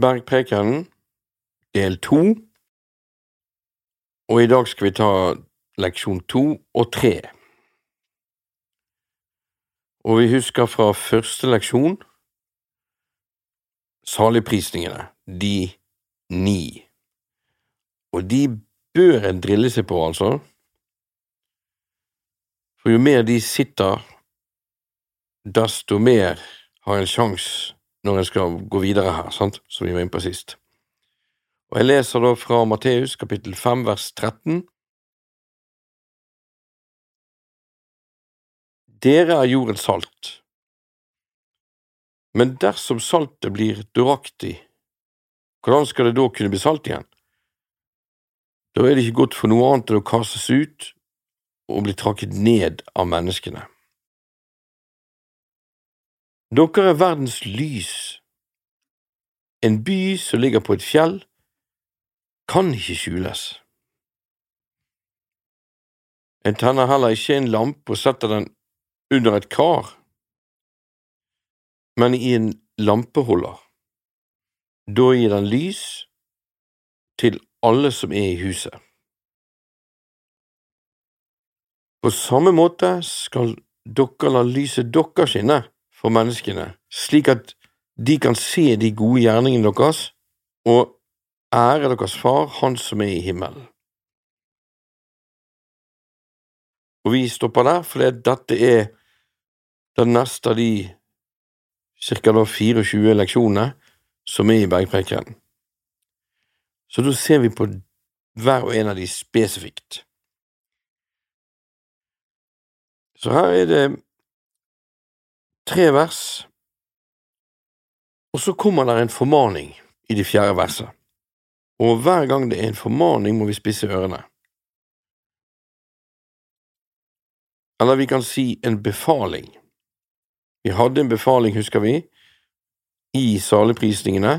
Bergprekenen, del to, og i dag skal vi ta leksjon to og tre. Og vi husker fra første leksjon saligprisningene, de ni. Og de bør en drille seg på, altså. For jo mer de sitter, desto mer har en sjanse når en skal gå videre her, sant, som vi var inne på sist. Og jeg leser da fra Matteus kapittel 5 vers 13. Dere er jordens salt, men dersom saltet blir duraktig, hvordan skal det da kunne bli salt igjen? Da er det ikke godt for noe annet enn å kastes ut og bli trakket ned av menneskene. Dere er verdens lys. En by som ligger på et fjell, kan ikke skjules. En tenner heller ikke en lampe og setter den under et kar, men i en lampeholder. Da gir den lys til alle som er i huset. På samme måte skal dere la lyset deres skinne for menneskene, slik at de kan se de gode gjerningene deres og ære deres Far, Han som er i himmelen. Og vi stopper der, for dette er den neste av de ca. 24 leksjonene som er i Bergprekenen. Så da ser vi på hver og en av de spesifikt. Så her er det tre vers, og så kommer det en formaning i det fjerde verset, og hver gang det er en formaning, må vi spisse ørene. Eller vi kan si en befaling. Vi hadde en befaling, husker vi, i saligprisningene.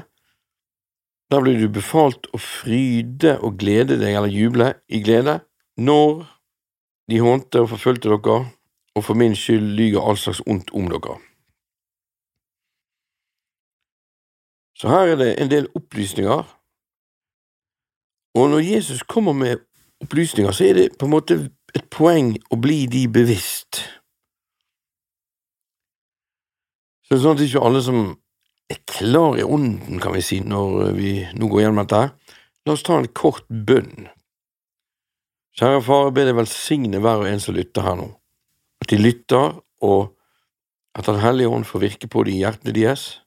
Da ble du befalt å fryde og glede deg, eller juble i glede, når de hånte og forfulgte dere og for min skyld lyger all slags ondt om dere. Så her er det en del opplysninger, og når Jesus kommer med opplysninger, så er det på en måte et poeng å bli de bevisst. Så det er sånn at ikke alle som er klar i ånden, kan vi si, når vi nå går gjennom dette, la oss ta en kort bønn. Kjære Far, jeg ber deg velsigne hver og en som lytter her nå at de lytter, og at Den hellige ånd får virke på de hjertene deres,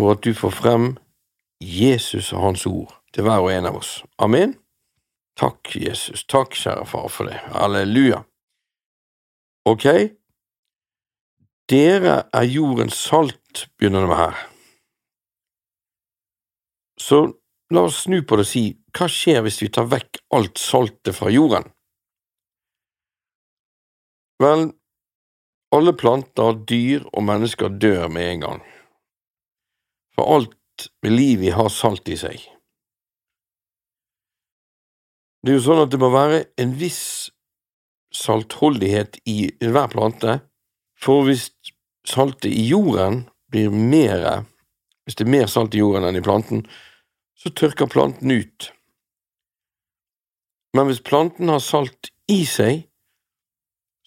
og at du får frem Jesus og Hans ord til hver og en av oss. Amen. Takk, Jesus. Takk, kjære far, for det. Halleluja. Ok, dere er jordens salt, begynner det med her. Så la oss snu på det og si, hva skjer hvis vi tar vekk alt saltet fra jorden? Vel, alle planter, dyr og mennesker dør med en gang, for alt med liv i har salt i seg. Det er jo sånn at det må være en viss saltholdighet i hver plante, for hvis saltet i jorden blir mere, hvis det er mer salt i jorden enn i planten, så tørker planten ut. Men hvis planten har salt i seg,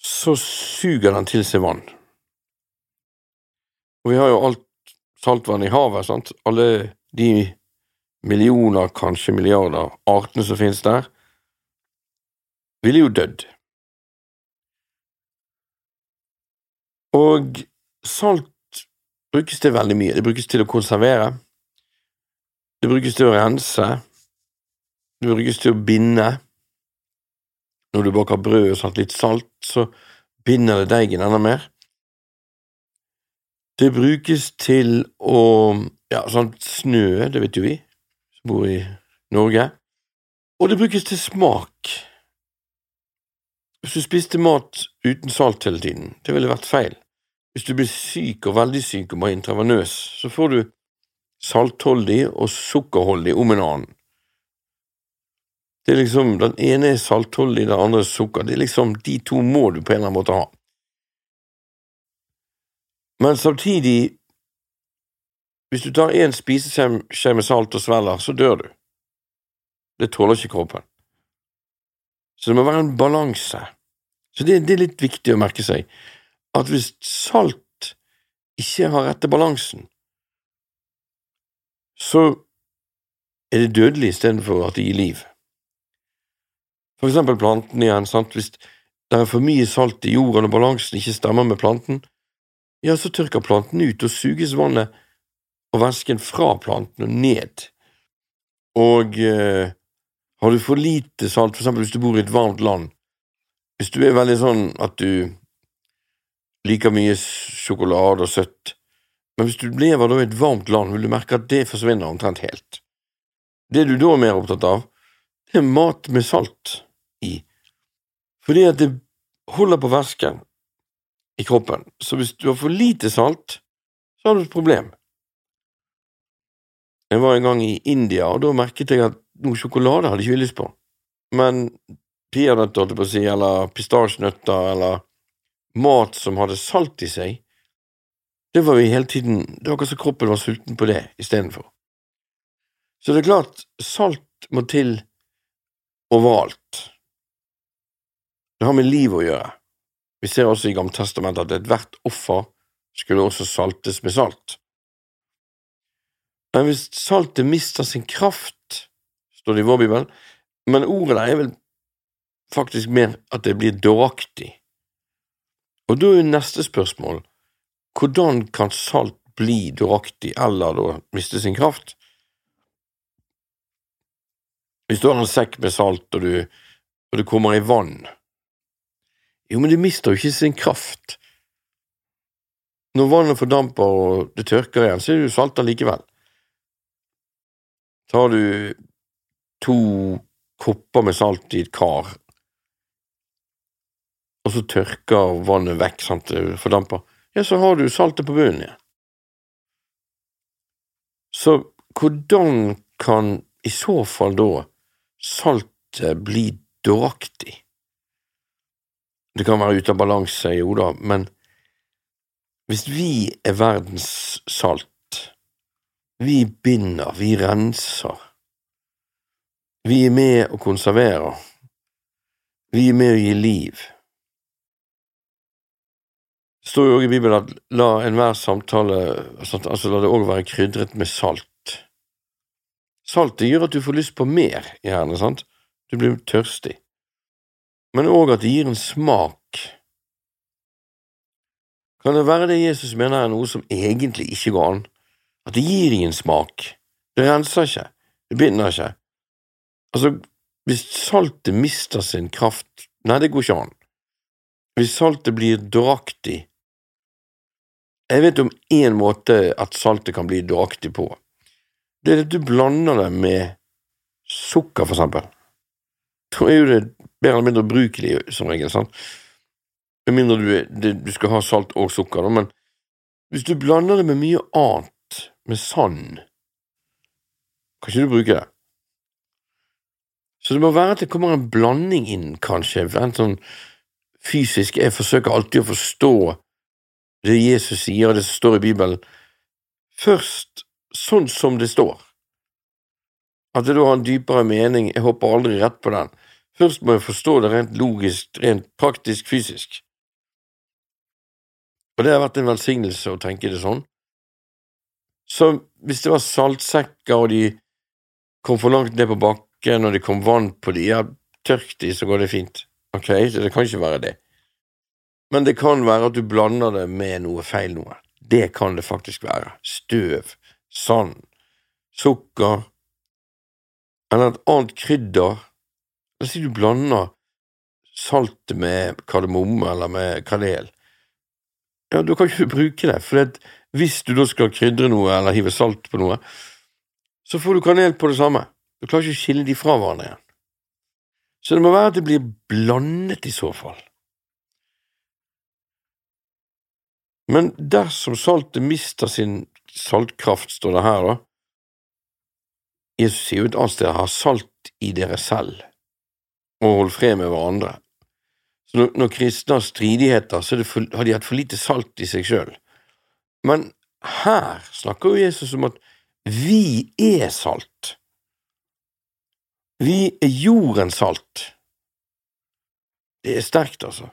så suger den til seg vann. Og vi har jo alt saltvann i havet, sant, alle de millioner, kanskje milliarder, artene som finnes der, ville jo dødd. Og salt brukes til veldig mye. Det brukes til å konservere, det brukes til å rense, det brukes til å binde, når du baker brød og satt litt salt, så binder det deigen enda mer. Det brukes til å Ja, sånn snø, det vet jo vi som bor i Norge. Og det brukes til smak. Hvis du spiste mat uten salt hele tiden, det ville vært feil. Hvis du blir syk og veldig syk og må intravenøs, så får du saltholdig og sukkerholdig om en annen. Det er liksom, Den ene er saltholdig, den andre er sukker. Det er liksom, De to må du på en eller annen måte ha. Men samtidig, hvis du tar én spiseskje med salt og svelger, så dør du. Det tåler ikke kroppen. Så det må være en balanse. Så det, det er litt viktig å merke seg, at hvis salt ikke har rette balansen, så er det dødelig istedenfor at det gir liv. For eksempel planten igjen, sant, hvis det er for mye salt i jorden og balansen ikke stemmer med planten, ja, så tørker planten ut og suges vannet og væsken fra planten og ned. Og eh, har du for lite salt, for eksempel hvis du bor i et varmt land, hvis du er veldig sånn at du liker mye sjokolade og søtt, men hvis du lever da i et varmt land, vil du merke at det forsvinner omtrent helt. Det du da er mer opptatt av, det er mat med salt i, fordi at det holder på væsken i kroppen, så hvis du har for lite salt, så har du et problem. Jeg var en gang i India, og da merket jeg at noe sjokolade hadde ikke lyst på, men peanøtter, holdt jeg på å si, eller pistasjenøtter, eller mat som hadde salt i seg, det var vi hele tiden Det var akkurat som kroppen var sulten på det istedenfor. Så det er klart, salt må til overalt. Det har med liv å gjøre. Vi ser også i Gammeltestamentet at ethvert offer skulle også saltes med salt. Men hvis saltet mister sin kraft, står det i vår bibel, men ordet der er vel faktisk mer at det blir dåraktig. Og da er neste spørsmål hvordan kan salt bli dåraktig eller da miste sin kraft? Hvis du har en sekk med salt og du, og du kommer i vann, jo, men det mister jo ikke sin kraft. Når vannet fordamper og det tørker igjen, så er det jo salter likevel. Tar du to kopper med salt i et kar, og så tørker vannet vekk, sant, det fordamper, ja, så har du saltet på bunnen igjen. Så hvordan kan i så fall da saltet bli dåraktig? Det kan være ute av balanse, jo da, men hvis vi er verdens salt, vi binder, vi renser, vi er med og konserverer, vi er med og gi liv. Det står jo også i Bibelen at la enhver samtale, altså la det òg være krydret med salt. Saltet gjør at du får lyst på mer, gjerne, sant, du blir tørstig men òg at det gir en smak. Kan det være det Jesus mener er noe som egentlig ikke går an? At det gir ingen smak, det renser ikke, det binder ikke. Altså, hvis saltet mister sin kraft, nei, det går ikke an. Hvis saltet blir dåraktig Jeg vet om én måte at saltet kan bli dåraktig på. Det er at du blander det med sukker, for eksempel. Da er jo det mer eller mindre ubrukelig, som regel. sant? Med mindre du, du, skal ha salt og sukker, men hvis du blander det med mye annet, med sand, kan ikke du bruke det. Så det må være at det kommer en blanding inn, kanskje, en sånn fysisk Jeg forsøker alltid å forstå det Jesus sier, og det som står i Bibelen, først sånn som det står. At det da har en dypere mening, jeg hopper aldri rett på den. Først må jeg forstå det rent logisk, rent praktisk, fysisk. Og det har vært en velsignelse å tenke det sånn. Så hvis det var saltsekker, og de kom for langt ned på bakken, og det kom vann på de, ja, tørk de, så går det fint. Ok, så det kan ikke være det. Men det kan være at du blander det med noe feil noe. Det kan det faktisk være. Støv, sand, sukker eller et annet krydder La oss si du blander saltet med kardemomme eller med kanel. Ja, da kan ikke du bruke det, for hvis du da skal krydre noe eller hive salt på noe, så får du kanel på det samme. Du klarer ikke å skille de fra hverandre igjen. Så det må være at det blir blandet i så fall. Men dersom saltet mister sin saltkraft, står det her, da Jesus sier jo et annet sted ha salt i dere selv og holde fred med hverandre. Så når, når kristne har stridigheter, så for, har de hatt for lite salt i seg sjøl. Men her snakker jo Jesus om at vi er salt. Vi er jordens salt. Det er sterkt, altså.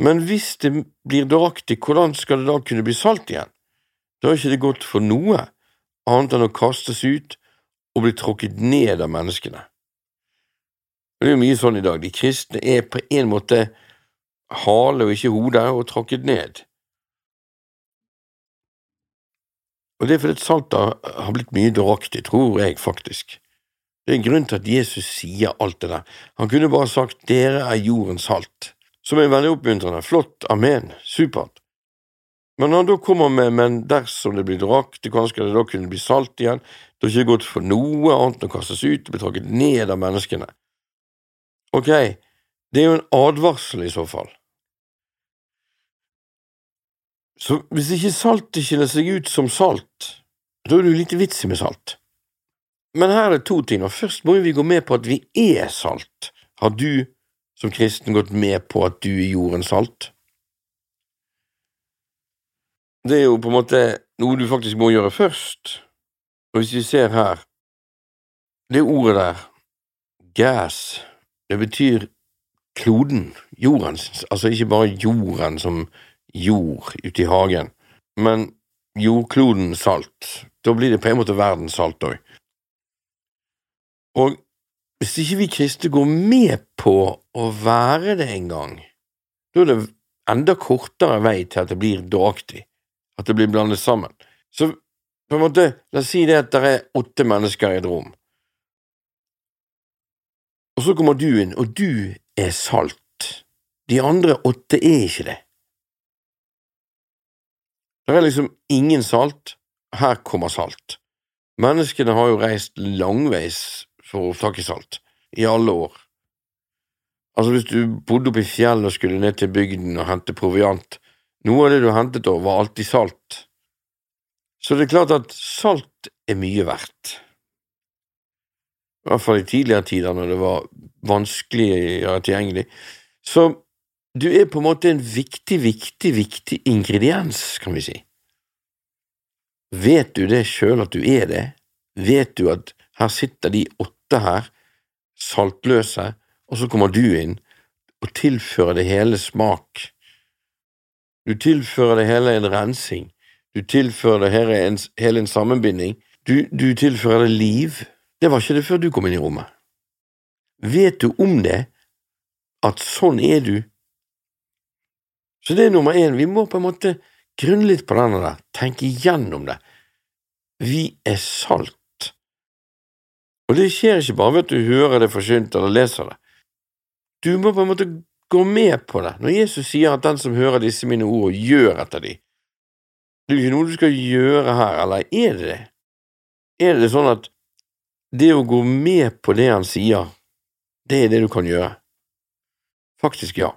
Men hvis det blir dåraktig, hvordan skal det da kunne bli salt igjen? Da er ikke det godt for noe annet enn å kastes ut og bli tråkket ned av menneskene. Det er jo mye sånn i dag. De kristne er på en måte hale og ikke hode og tråkket ned. Og det er fordi Salta har blitt mye dåraktig, tror jeg faktisk. Det er en grunn til at Jesus sier alt det der. Han kunne bare sagt dere er jordens salt, som er veldig oppmuntrende. Flott, amen, supert. Men han da kommer med men dersom det blir draktig, kanskje det da kunne bli salt igjen? Det har ikke gått for noe annet enn å kastes ut og bli tråkket ned av menneskene. Ok, det er jo en advarsel i så fall. Så hvis ikke saltet skiller seg ut som salt, da er det jo lite vits i med salt. Men her er to ting, og først må vi gå med på at vi er salt. Har du som kristen gått med på at du er jordens salt? Det er jo på en måte noe du faktisk må gjøre først. Og hvis vi ser her, det ordet der, gas, det betyr kloden, jordens, altså ikke bare jorden som jord ute i hagen, men jordkloden salt. Da blir det på en måte verdens salt òg. Og hvis ikke vi kristne går med på å være det en gang, da er det enda kortere vei til at det blir dåraktig, at det blir blandet sammen. Så på en måte, la oss si det at det er åtte mennesker i et rom, og så kommer du inn, og du er salt. De andre åtte er ikke det. Det er liksom ingen salt, her kommer salt. Menneskene har jo reist langveis for å få tak i salt, i alle år. Altså, hvis du bodde oppe i fjellet og skulle ned til bygden og hente proviant, noe av det du hentet da, var alltid salt. Så det er klart at salt er mye verdt. I hvert fall i tidligere tider, når det var vanskeligere tilgjengelig. Så du er på en måte en viktig, viktig, viktig ingrediens, kan vi si. Vet du det sjøl at du er det? Vet du at her sitter de åtte her, saltløse, og så kommer du inn og tilfører det hele smak. Du tilfører det hele en rensing. Du tilfører det hele en, hele en sammenbinding. Du, du tilfører det liv. Det var ikke det før du kom inn i rommet. Vet du om det, at sånn er du? Så det er nummer én, vi må på en måte grunne litt på denne der, tenke igjennom det. Vi er salt. Og det skjer ikke bare ved at du hører det forsynt eller leser det. Du må på en måte gå med på det. Når Jesus sier at den som hører disse mine ord, gjør etter de, det er jo ikke noe du skal gjøre her, eller er det det? Er det sånn at det å gå med på det han sier, det er det du kan gjøre? Faktisk ja.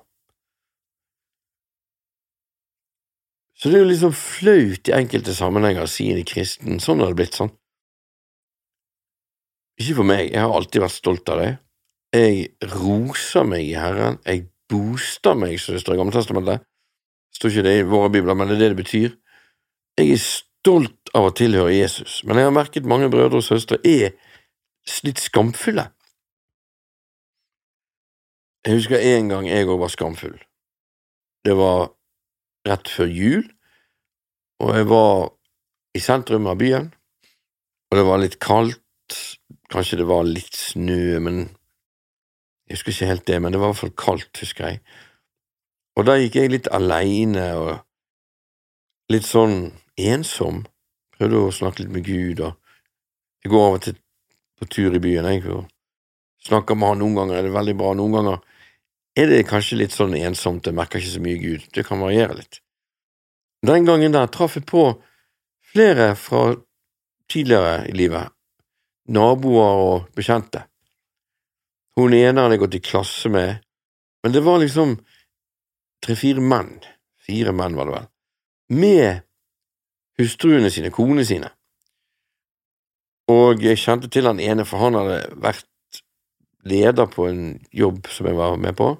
Så det er jo liksom flaut i enkelte sammenhenger å si en kristen, sånn har det blitt, sånn. Ikke for meg, jeg har alltid vært stolt av det. Jeg roser meg i Herren, jeg booster meg, som det står i Gammeltestamentet. Det står ikke det i våre bibler, men det er det det betyr. Jeg er stolt av å tilhøre Jesus, men jeg har merket mange brødre og søstre er litt skamfulle. Jeg husker en gang jeg òg var skamfull. Det var rett før jul, og jeg var i sentrum av byen, og det var litt kaldt, Kanskje det var litt snø, men jeg husker ikke helt det, men det var i hvert fall kaldt, husker jeg. Og da gikk jeg litt aleine og litt sånn ensom. Prøvde å snakke litt med Gud, og jeg går og til på tur i byen, jeg, og snakker med han noen ganger, er det veldig bra, noen ganger er det kanskje litt sånn ensomt, jeg merker ikke så mye Gud, det kan variere litt. Den gangen der traff jeg på flere fra tidligere i livet naboer og bekjente. Hun ene hadde jeg gått i klasse med, men det var liksom tre–fire menn, fire menn var det vel, med hustruene sine, konene sine. Og jeg kjente til han ene, for han hadde vært leder på en jobb som jeg var med på,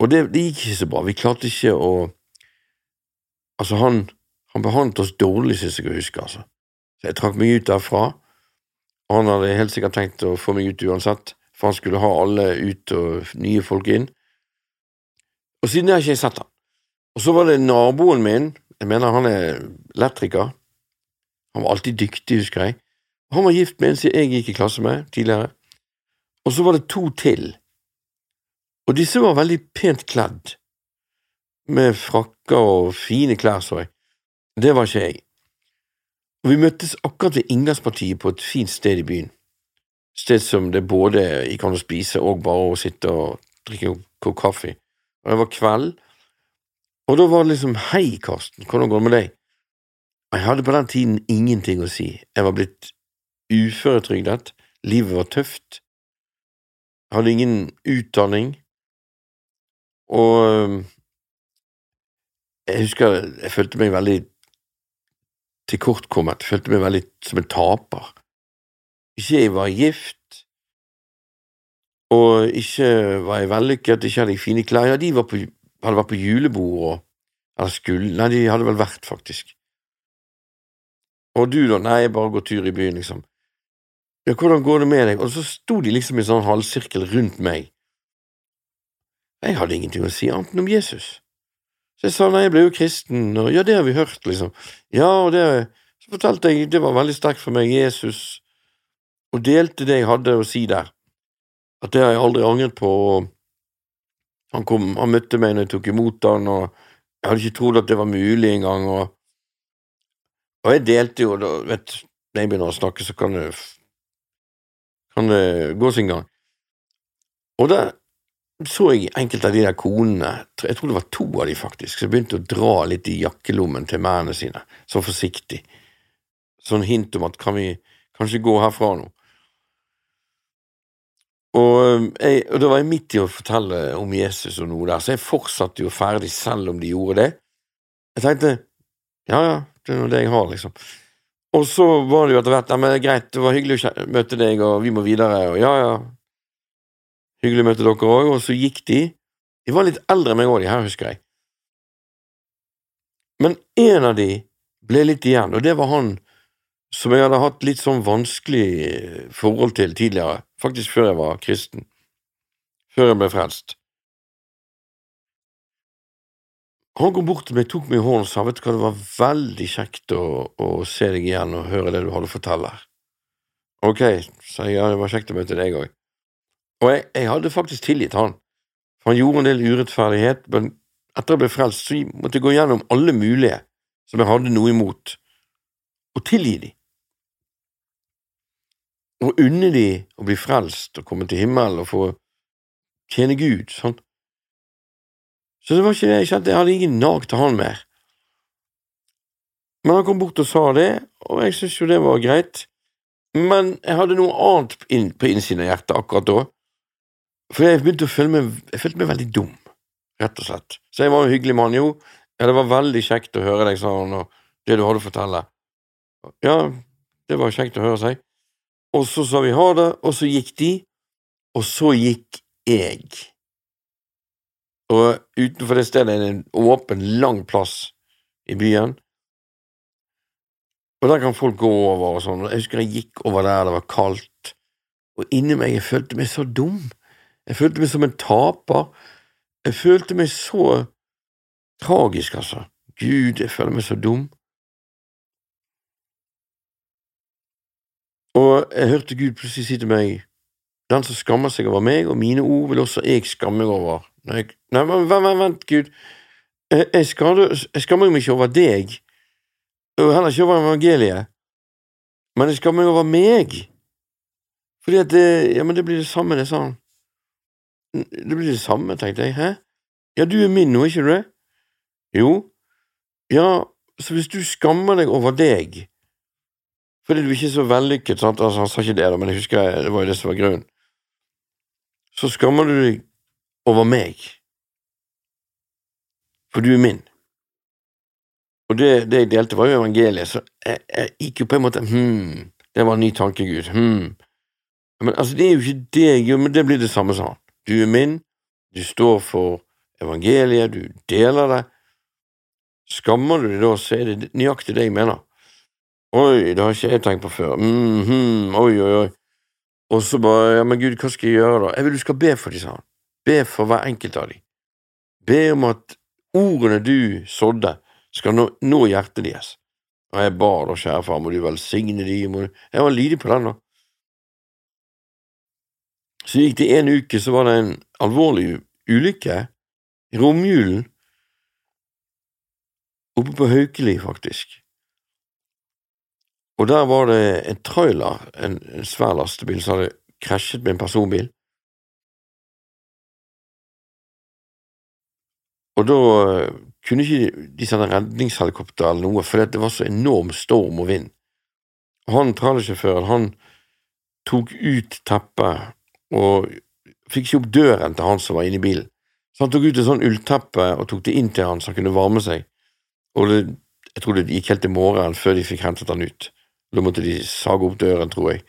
og det, det gikk ikke så bra, vi klarte ikke å Altså, han, han behandlet oss dårlig, synes jeg å huske, altså. Så jeg trakk meg ut derfra. Og han hadde helt sikkert tenkt å få meg ut uansett, for han skulle ha alle ut og nye folk inn. Og siden har ikke jeg sett han. Og så var det naboen min, jeg mener han er elektriker, han var alltid dyktig, husker jeg. Han var gift med en som jeg gikk i klasse med tidligere. Og så var det to til, og disse var veldig pent kledd, med frakker og fine klær, så jeg. Det var ikke jeg. Og vi møttes akkurat ved inngangspartiet på et fint sted i byen. Sted som det både gikk an å spise og bare å sitte og drikke en kopp kaffe. Og det var kveld, og da var det liksom Hei, Karsten, hvordan går det med deg? Jeg hadde på den tiden ingenting å si. Jeg var blitt uføretrygdet, livet var tøft, jeg hadde ingen utdanning, og jeg husker jeg følte meg veldig tilkortkommet, jeg følte meg veldig som en taper. Ikke jeg var gift, og ikke var jeg vellykket, ikke hadde jeg fine klær. Ja, de på, hadde vært på julebord og Eller skulle Nei, de hadde vel vært, faktisk. Og du, da? Nei, jeg bare går tur i byen, liksom. Ja, hvordan går det med deg? Og så sto de liksom i sånn halvsirkel rundt meg. Jeg hadde ingenting å si annet enn om Jesus. Så jeg sa nei, jeg ble jo kristen, og ja, det har vi hørt, liksom. Ja, og det Så fortalte jeg, det var veldig sterkt for meg, Jesus, og delte det jeg hadde å si der. At det har jeg aldri angret på, han kom, han møtte meg når jeg tok imot han, og jeg hadde ikke trodd at det var mulig engang, og og jeg delte jo, da, når jeg begynner å snakke, så kan det, kan det gå sin gang. Og da så jeg enkelte av de der konene, jeg tror det var to av de faktisk, som begynte å dra litt i jakkelommen til mennene sine, så forsiktig, sånn hint om at kan vi kanskje gå herfra nå? Og, jeg, og da var jeg midt i å fortelle om Jesus og noe der, så jeg fortsatte jo ferdig selv om de gjorde det. Jeg tenkte, ja ja, det er jo det jeg har, liksom. Og så var det jo etter hvert ja, men greit, det var hyggelig å møte deg, og vi må videre, og ja, ja, hyggelig å møte dere òg, og så gikk de. De var litt eldre enn meg òg, de her, husker jeg. Men en av de ble litt igjen, og det var han som jeg hadde hatt litt sånn vanskelig forhold til tidligere, faktisk før jeg var kristen, før jeg ble frelst. Han kom bort til meg, tok meg i hånden og sa vet du hva, det var veldig kjekt å, å se deg igjen og høre det du hadde å fortelle. Ok, sa jeg, ja, det var kjekt å møte deg òg. Og jeg, jeg, hadde faktisk tilgitt han, for han gjorde en del urettferdighet, men etter jeg ble frelst, så måtte jeg gå gjennom alle mulige som jeg hadde noe imot, og tilgi dem. Og unne dem å bli frelst og komme til himmelen og få tjene Gud, sånn. Så det var ikke det jeg kjente, jeg hadde ingen nag til han mer. Men han kom bort og sa det, og jeg syntes jo det var greit. Men jeg hadde noe annet på innsiden av hjertet akkurat da, for jeg begynte å føle meg Jeg følte meg veldig dum, rett og slett. Så jeg var en hyggelig mann, jo. Ja, det var veldig kjekt å høre deg, sa han, og det du hadde å fortelle. Ja, det var kjekt å høre seg. Og så sa vi ha det, og så gikk de, og så gikk jeg. Og utenfor det stedet er det en åpen, lang plass i byen. Og der kan folk gå over og sånn. Jeg husker jeg gikk over der, det var kaldt, og inni meg jeg følte meg så dum. Jeg følte meg som en taper. Jeg følte meg så tragisk, altså. Gud, jeg føler meg så dum. Og jeg hørte Gud plutselig si til meg, den som skammer seg over meg og mine ord, vil også jeg skamme meg over Nei, nei vent, vent, vent, Gud. Jeg, jeg, jeg skammer meg ikke over deg, og heller ikke over evangeliet, men jeg skammer meg over meg. Fordi at det, ja, men det blir det samme, det, sa han. Det blir det samme, tenkte jeg. Hæ? Ja, du er min nå, ikke du det? Jo. Ja, så hvis du skammer deg over deg fordi du ikke er så vellykket, sant? Altså, han sa ikke det, da, men jeg husker det var jo det som var grunnen, så skammer du deg over meg, for du er min. Og det, det jeg delte, var jo evangeliet, så jeg, jeg, gikk jo på en måte hm, det var en ny tanke, Gud, hm. Men altså, det er jo ikke det jeg gjør, men det blir det samme som han. Du er min, du står for evangeliet, du deler det. Skammer du deg da, så er det nøyaktig det jeg mener. Oi, det har ikke jeg tenkt på før. Mm -hmm. Oi, oi, oi. Og så bare, ja, men Gud, hva skal jeg gjøre da? Jeg vil du skal be for dem, sa han. Be for hver enkelt av dem. Be om at ordene du sådde, skal nå, nå hjertet deres. Og jeg ba da, kjære far, må du velsigne dem, må du Jeg var lydig på den, da. Så gikk det en uke, så var det en alvorlig ulykke i romjulen oppe på Haukeli, faktisk. Og der var det en trailer, en, en svær lastebil, som hadde krasjet med en personbil. Og da eh, kunne ikke de sende redningshelikopter eller noe, fordi det var så enorm storm og vind. Han trailersjåføren, han tok ut teppet og fikk ikke opp døren til han som var inne i bilen. Så han tok ut et sånn ullteppe og tok det inn til han så han kunne varme seg. Og det, jeg tror det gikk helt til morgenen før de fikk hentet han ut. Da måtte de sage opp døren, tror jeg.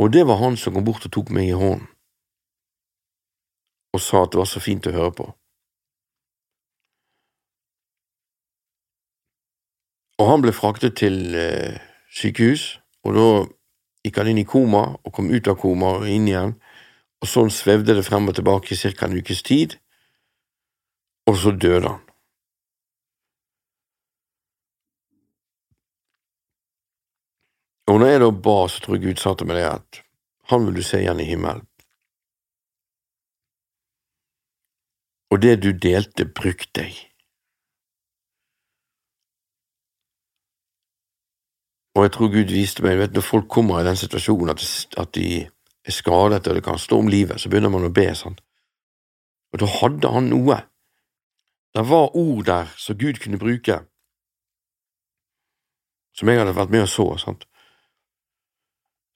Og det var han som kom bort og tok meg i hånden og sa at det var så fint å høre på. Og han ble fraktet til eh, sykehus, og da gikk han inn i koma og kom ut av koma og inn igjen, og sånn svevde det frem og tilbake i ca. en ukes tid, og så døde han. Og når jeg da ba, så tror jeg Gud sa til meg det at han vil du se igjen i himmelen. Og det du delte, bruk deg. Og jeg tror Gud viste meg, vet, når folk kommer i den situasjonen at, de er skadet og det kan stå om livet, så begynner man å be sånn. Og da hadde han noe. Det var ord der som Gud kunne bruke, som jeg hadde vært med og så. sant?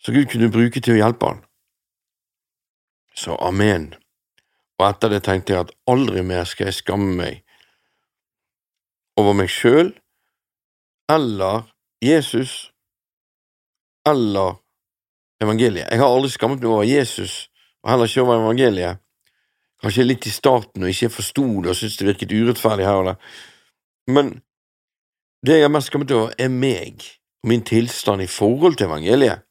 som Gud kunne bruke til å hjelpe han. Så amen. Og etter det tenkte jeg at aldri mer skal jeg skamme meg over meg sjøl eller Jesus eller evangeliet. Jeg har aldri skammet meg over Jesus, og heller ikke over evangeliet. Kanskje litt i starten og ikke forsto det og syntes det virket urettferdig her og der. Men det jeg er mest skammet over, er meg og min tilstand i forhold til evangeliet.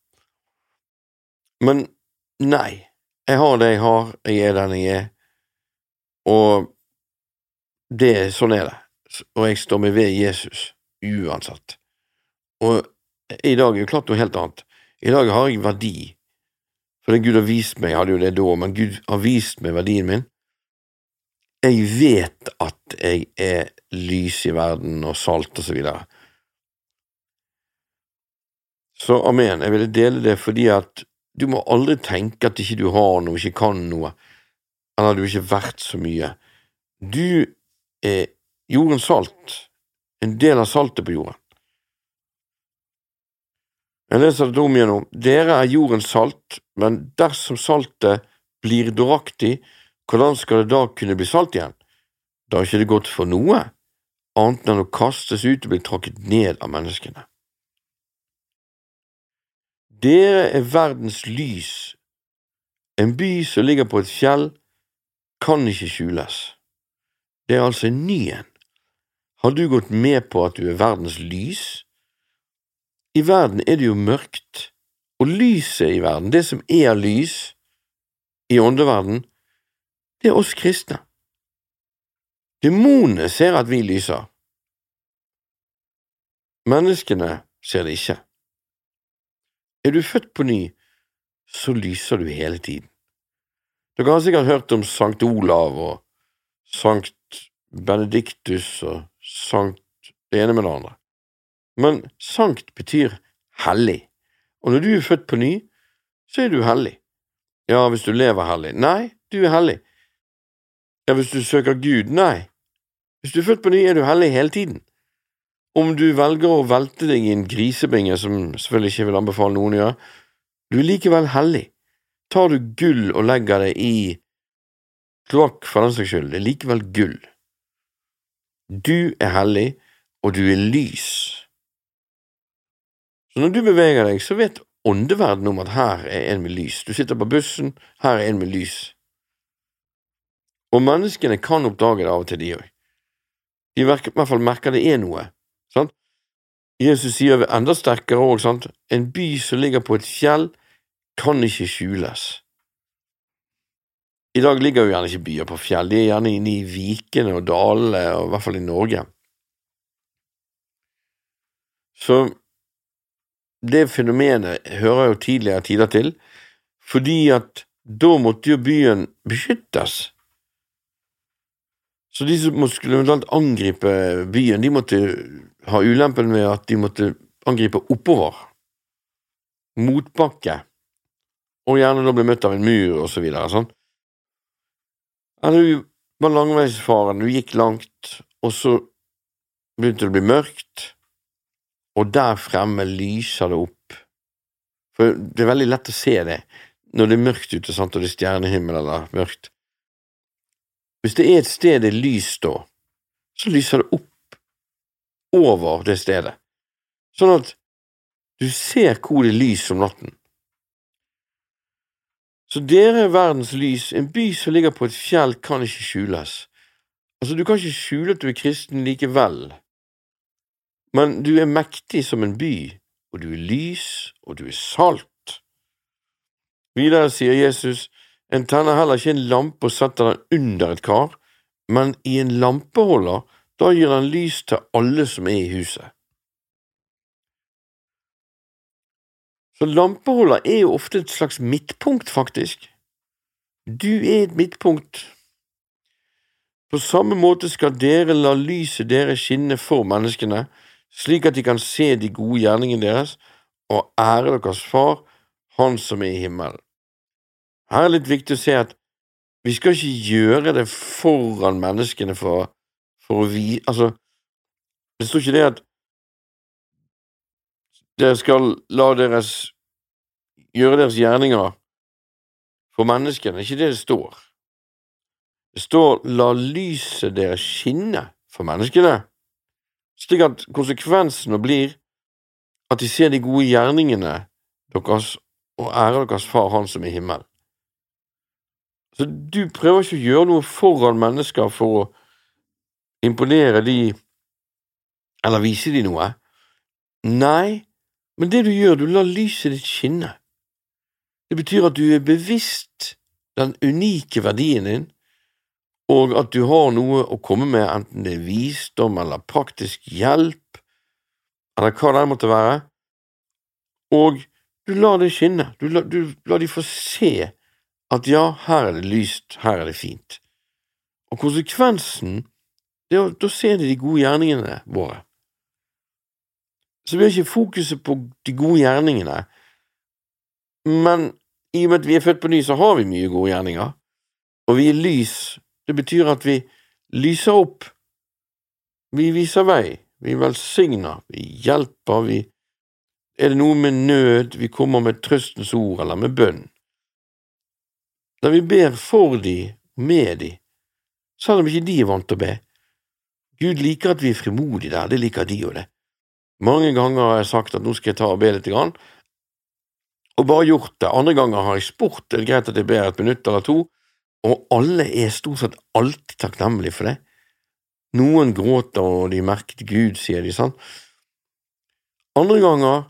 Men nei, jeg har det jeg har, jeg er den jeg er, og det, sånn er det, og jeg står meg ved Jesus uansett. Og i dag er jo klart noe helt annet. I dag har jeg verdi, for det Gud har vist meg, jeg hadde jo det da, men Gud har vist meg verdien min. Jeg vet at jeg er lys i verden og salt og så videre. Så amen, jeg ville dele det fordi at du må aldri tenke at ikke du har noe, ikke kan noe, eller du ikke har verdt så mye. Du er jordens salt, en del av saltet på jorden. Jeg leser det om igjen nå. Dere er jordens salt, men dersom saltet blir dåraktig, hvordan skal det da kunne bli salt igjen? Da er ikke det godt for noe, annet enn å kastes ut og bli tråkket ned av menneskene. Dere er verdens lys. En by som ligger på et fjell, kan ikke skjules. Det er altså en ny en. Har du gått med på at du er verdens lys? I verden er det jo mørkt, og lyset i verden, det som er lys i åndeverden, det er oss kristne. Demonene ser at vi lyser. Menneskene ser det ikke. Er du født på ny, så lyser du hele tiden. Dere har sikkert hørt om Sankt Olav og Sankt Benediktus og Sankt det ene med det andre. Men sankt betyr hellig, og når du er født på ny, så er du hellig. Ja, hvis du lever hellig. Nei, du er hellig. Ja, hvis du søker Gud. Nei. Hvis du er født på ny, er du hellig hele tiden. Om du velger å velte deg i en grisebinge, som selvfølgelig ikke vil anbefale noen å gjøre, du er likevel hellig. Tar du gull og legger det i kloakk for den saks skyld, det er likevel gull. Du er hellig, og du er lys. Så når du beveger deg, så vet åndeverdenen om at her er en med lys. Du sitter på bussen, her er en med lys. Og menneskene kan oppdage det av og til, de òg. De i hvert fall merker det er noe. Sant? Jesus sier enda sterkere òg, sant, en by som ligger på et fjell, kan ikke skjules. I dag ligger jo gjerne ikke byer på fjell, de er gjerne inne i vikene og dalene, og i hvert fall i Norge. Så det fenomenet hører jo tidligere tider til, fordi at da måtte jo byen beskyttes. Så de som skulle eventuelt angripe byen, de måtte ha ulempen med at de måtte angripe oppover, motbakke, og gjerne da bli møtt av en mur og så videre. sånn. Eller du var langveisfaren, du gikk langt, og så begynte det å bli mørkt, og der fremme lyser det opp. For det er veldig lett å se det når det er mørkt ute, sant, og det er stjernehimmel eller mørkt. Hvis det er et sted det er lys da, så lyser det opp over det stedet, sånn at du ser hvor det er lys om natten. Så dere er verdens lys, en by som ligger på et fjell kan ikke skjules. Altså, du kan ikke skjule at du er kristen likevel, men du er mektig som en by, og du er lys, og du er salt. Videre sier Jesus, en tenner heller ikke en lampe og setter den under et kar, men i en lampeholder, da gir han lys til alle som er i huset. Så lampeholder er jo ofte et slags midtpunkt, faktisk. Du er et midtpunkt. På samme måte skal dere la lyset deres skinne for menneskene, slik at de kan se de gode gjerningene deres og ære deres Far, Han som er i himmelen. Her er det litt viktig å se at vi skal ikke gjøre det foran menneskene for, for å vi… Altså, det står ikke det at dere skal la deres gjøre deres gjerninger for menneskene, det er ikke det det står. Det står la lyset deres skinne for menneskene, slik at konsekvensene blir at de ser de gode gjerningene deres og ærer deres Far, Han som er i himmelen. Så du prøver ikke å gjøre noe foran mennesker for å imponere de eller viser de noe. Nei, men det du gjør, du lar lyset ditt skinne. Det betyr at du er bevisst den unike verdien din, og at du har noe å komme med, enten det er visdom eller praktisk hjelp, eller hva det måtte være, og du lar det skinne, du lar, du lar de få se at ja, her er det lyst, her er det fint. Og konsekvensen, er da ser de de gode gjerningene våre. Så vi har ikke fokuset på de gode gjerningene, men i og med at vi er født på ny, så har vi mye gode gjerninger, og vi er lys. Det betyr at vi lyser opp. Vi viser vei, vi velsigner, vi hjelper, vi… Er det noe med nød, vi kommer med trøstens ord eller med bønn der vi ber for de, med de, selv om ikke de er vant til å be. Gud liker at vi er frimodige der, det liker de og det. Mange ganger har jeg sagt at nå skal jeg ta og be litt, grann, og bare gjort det. Andre ganger har jeg spurt, det er greit at jeg ber et minutt eller to, og alle er stort sett alltid takknemlige for det. Noen gråter og de merket Gud, sier de, sant? Andre ganger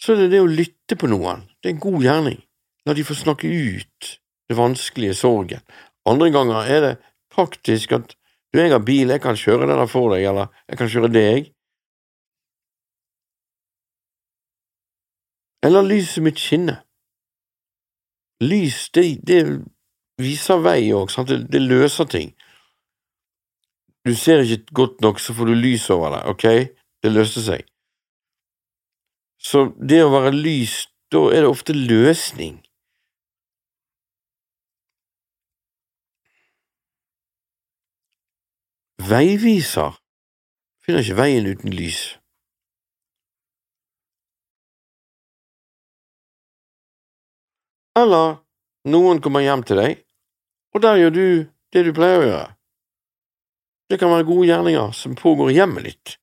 så er det det å lytte på noen, det er en god gjerning, la de få snakke ut, det vanskelige sorgen. Andre ganger er det faktisk at du, jeg har bil, jeg kan kjøre der for deg, eller jeg kan kjøre deg. Eller lyset mitt skinne. Lys, det, det viser vei òg, det, det løser ting. Du ser ikke godt nok, så får du lys over det, ok, det løste seg. Så det å være lys, da er det ofte løsning. Veiviser finner ikke veien uten lys. Eller noen kommer hjem til deg, og der gjør du det du pleier å gjøre. Det kan være gode gjerninger som pågår i hjemmet ditt.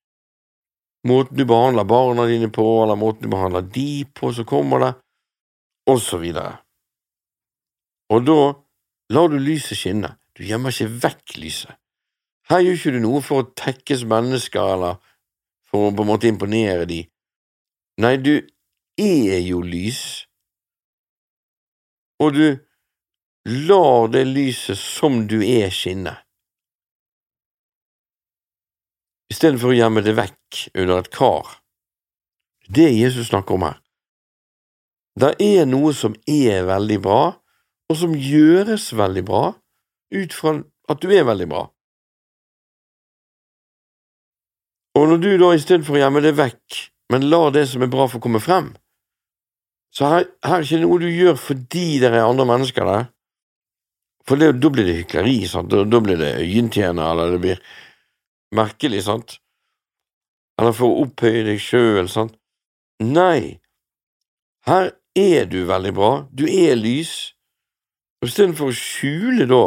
Måten du behandler barna dine på, eller måten du behandler de på som kommer det, og så videre. Og da lar du lyset skinne, du gjemmer ikke vekk lyset. Her gjør ikke du noe for å tekkes mennesker eller for å på en måte imponere de. Nei, du er jo lys, og du lar det lyset som du er, skinne. Istedenfor å gjemme det vekk under et kar. Det Jesus snakker om her. Det er noe som er veldig bra, og som gjøres veldig bra, ut fra at du er veldig bra. Og når du da istedenfor å gjemme det vekk, men lar det som er bra få komme frem, så her, her er ikke noe du gjør fordi det er andre mennesker der, for det, da blir det hykleri, sant, da, da blir det øyentjener, eller det blir merkelig, sant, eller for å opphøye deg sjøl, sant. Nei, her er du veldig bra, du er lys, og istedenfor å skjule da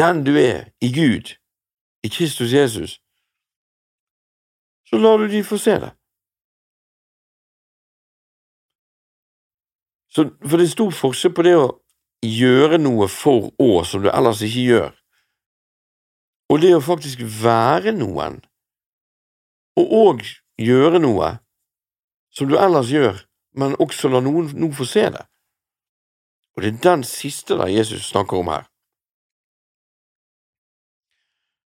den du er i Gud, i Kristus Jesus, så lar du de få se det. Så, for det er stor forskjell på det å gjøre noe for å som du ellers ikke gjør, og det å faktisk være noen, og òg gjøre noe som du ellers gjør, men også la noen nå få se det. Og det er den siste der Jesus snakker om her.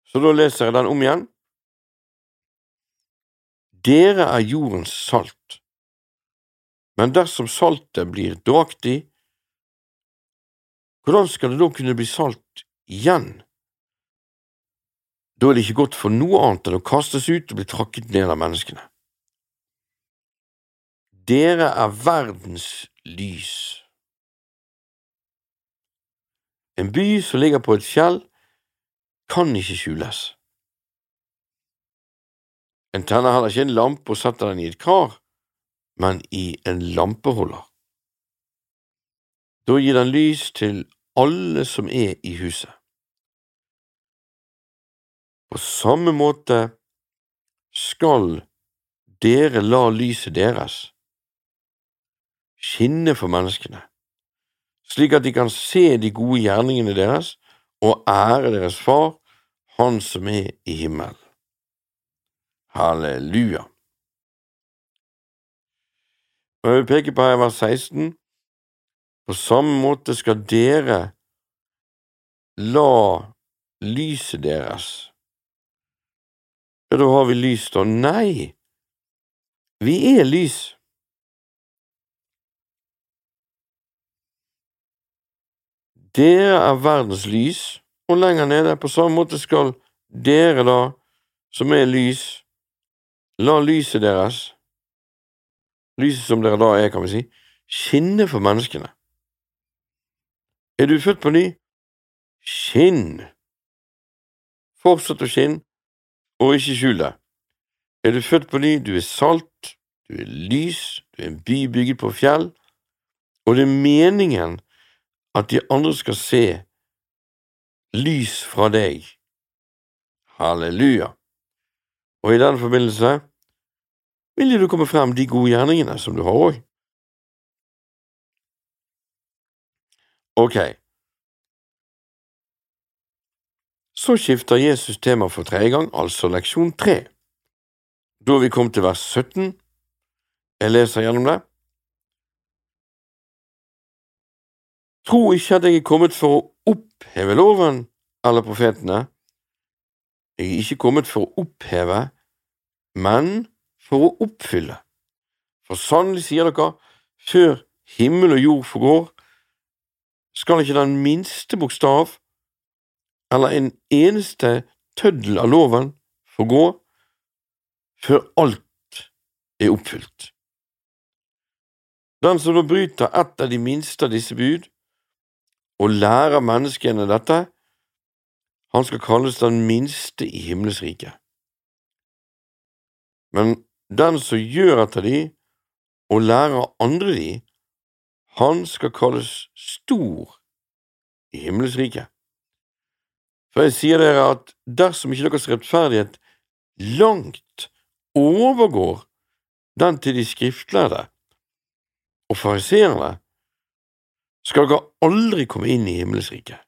Så da leser jeg den om igjen. Dere er jordens salt, men dersom saltet blir dårlig, hvordan skal det da kunne bli salt igjen? Da er det ikke godt for noe annet enn å kastes ut og bli trakket ned av menneskene. Dere er verdens lys. En by som ligger på et fjell, kan ikke skjules. En tenner heller ikke en lampe og setter den i et kar, men i en lampeholder. Da gir den lys til alle som er i huset. På samme måte skal dere la lyset deres skinne for menneskene, slik at de kan se de gode gjerningene deres og ære deres Far, Han som er i himmelen. Halleluja. Og jeg vil peke på her vers 16. På samme måte skal dere la lyset deres Ja, da har vi lys, da. Nei, vi er lys. Dere er verdens lys, og lenger nede, på samme måte skal dere da, som er lys, La lyset deres, lyset som dere da er, kan vi si, skinne for menneskene. Er du født på ny? Skinn! Fortsett å skinne, og ikke skjul deg. Er du født på ny, du er salt, du er lys, du er en by bygget på fjell, og det er meningen at de andre skal se lys fra deg. Halleluja. Og i den forbindelse vil du komme frem de gode gjerningene som du har òg. Ok. Så skifter Jesus tema for tredje gang, altså leksjon tre. Da er vi kommet til vers 17. Jeg leser gjennom det. Tro ikke at jeg er kommet for å oppheve loven eller profetene. Jeg er ikke kommet for å oppheve, men for å oppfylle. For sannelig sier dere, før himmel og jord forgår, skal ikke den minste bokstav eller en eneste tøddel av loven forgå før alt er oppfylt. Den som da bryter ett av de minste av disse bud, og lærer menneskene dette, han skal kalles den minste i himmelsriket. Men den som gjør etter de, og lærer andre de, han skal kalles stor i himmelsriket. For jeg sier dere at dersom ikke deres rettferdighet langt overgår den til de skriftlærde og fariseerne, skal dere aldri komme inn i himmelsriket.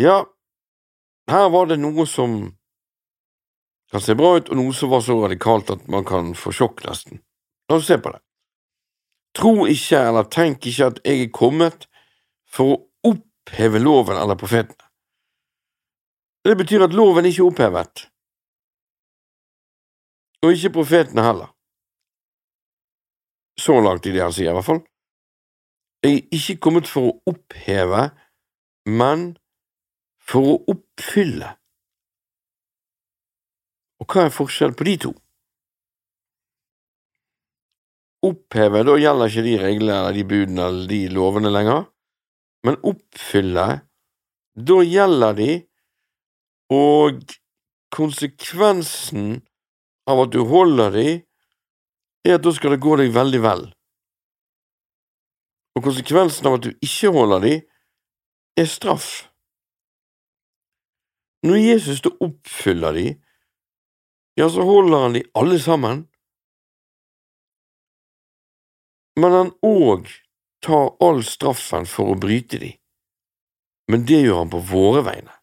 Ja, her var det noe som kan se bra ut, og noe som var så radikalt at man kan få sjokk, nesten. La oss se på det. Tro ikke eller tenk ikke at jeg er kommet for å oppheve loven eller profetene. Det betyr at loven ikke er opphevet, og ikke profetene heller. Så langt i det han sier, i hvert fall. Jeg er ikke kommet for å oppheve, men for å oppfylle. Og hva er forskjellen på de to? Oppheve, da gjelder ikke de reglene eller de budene eller de lovene lenger, men oppfylle, da gjelder de, og konsekvensen av at du holder de, er at da skal det gå deg veldig vel. Og konsekvensen av at du ikke holder de, er straff. Når Jesus da oppfyller de, ja, så holder han de alle sammen, men han òg tar all straffen for å bryte de, men det gjør han på våre vegne.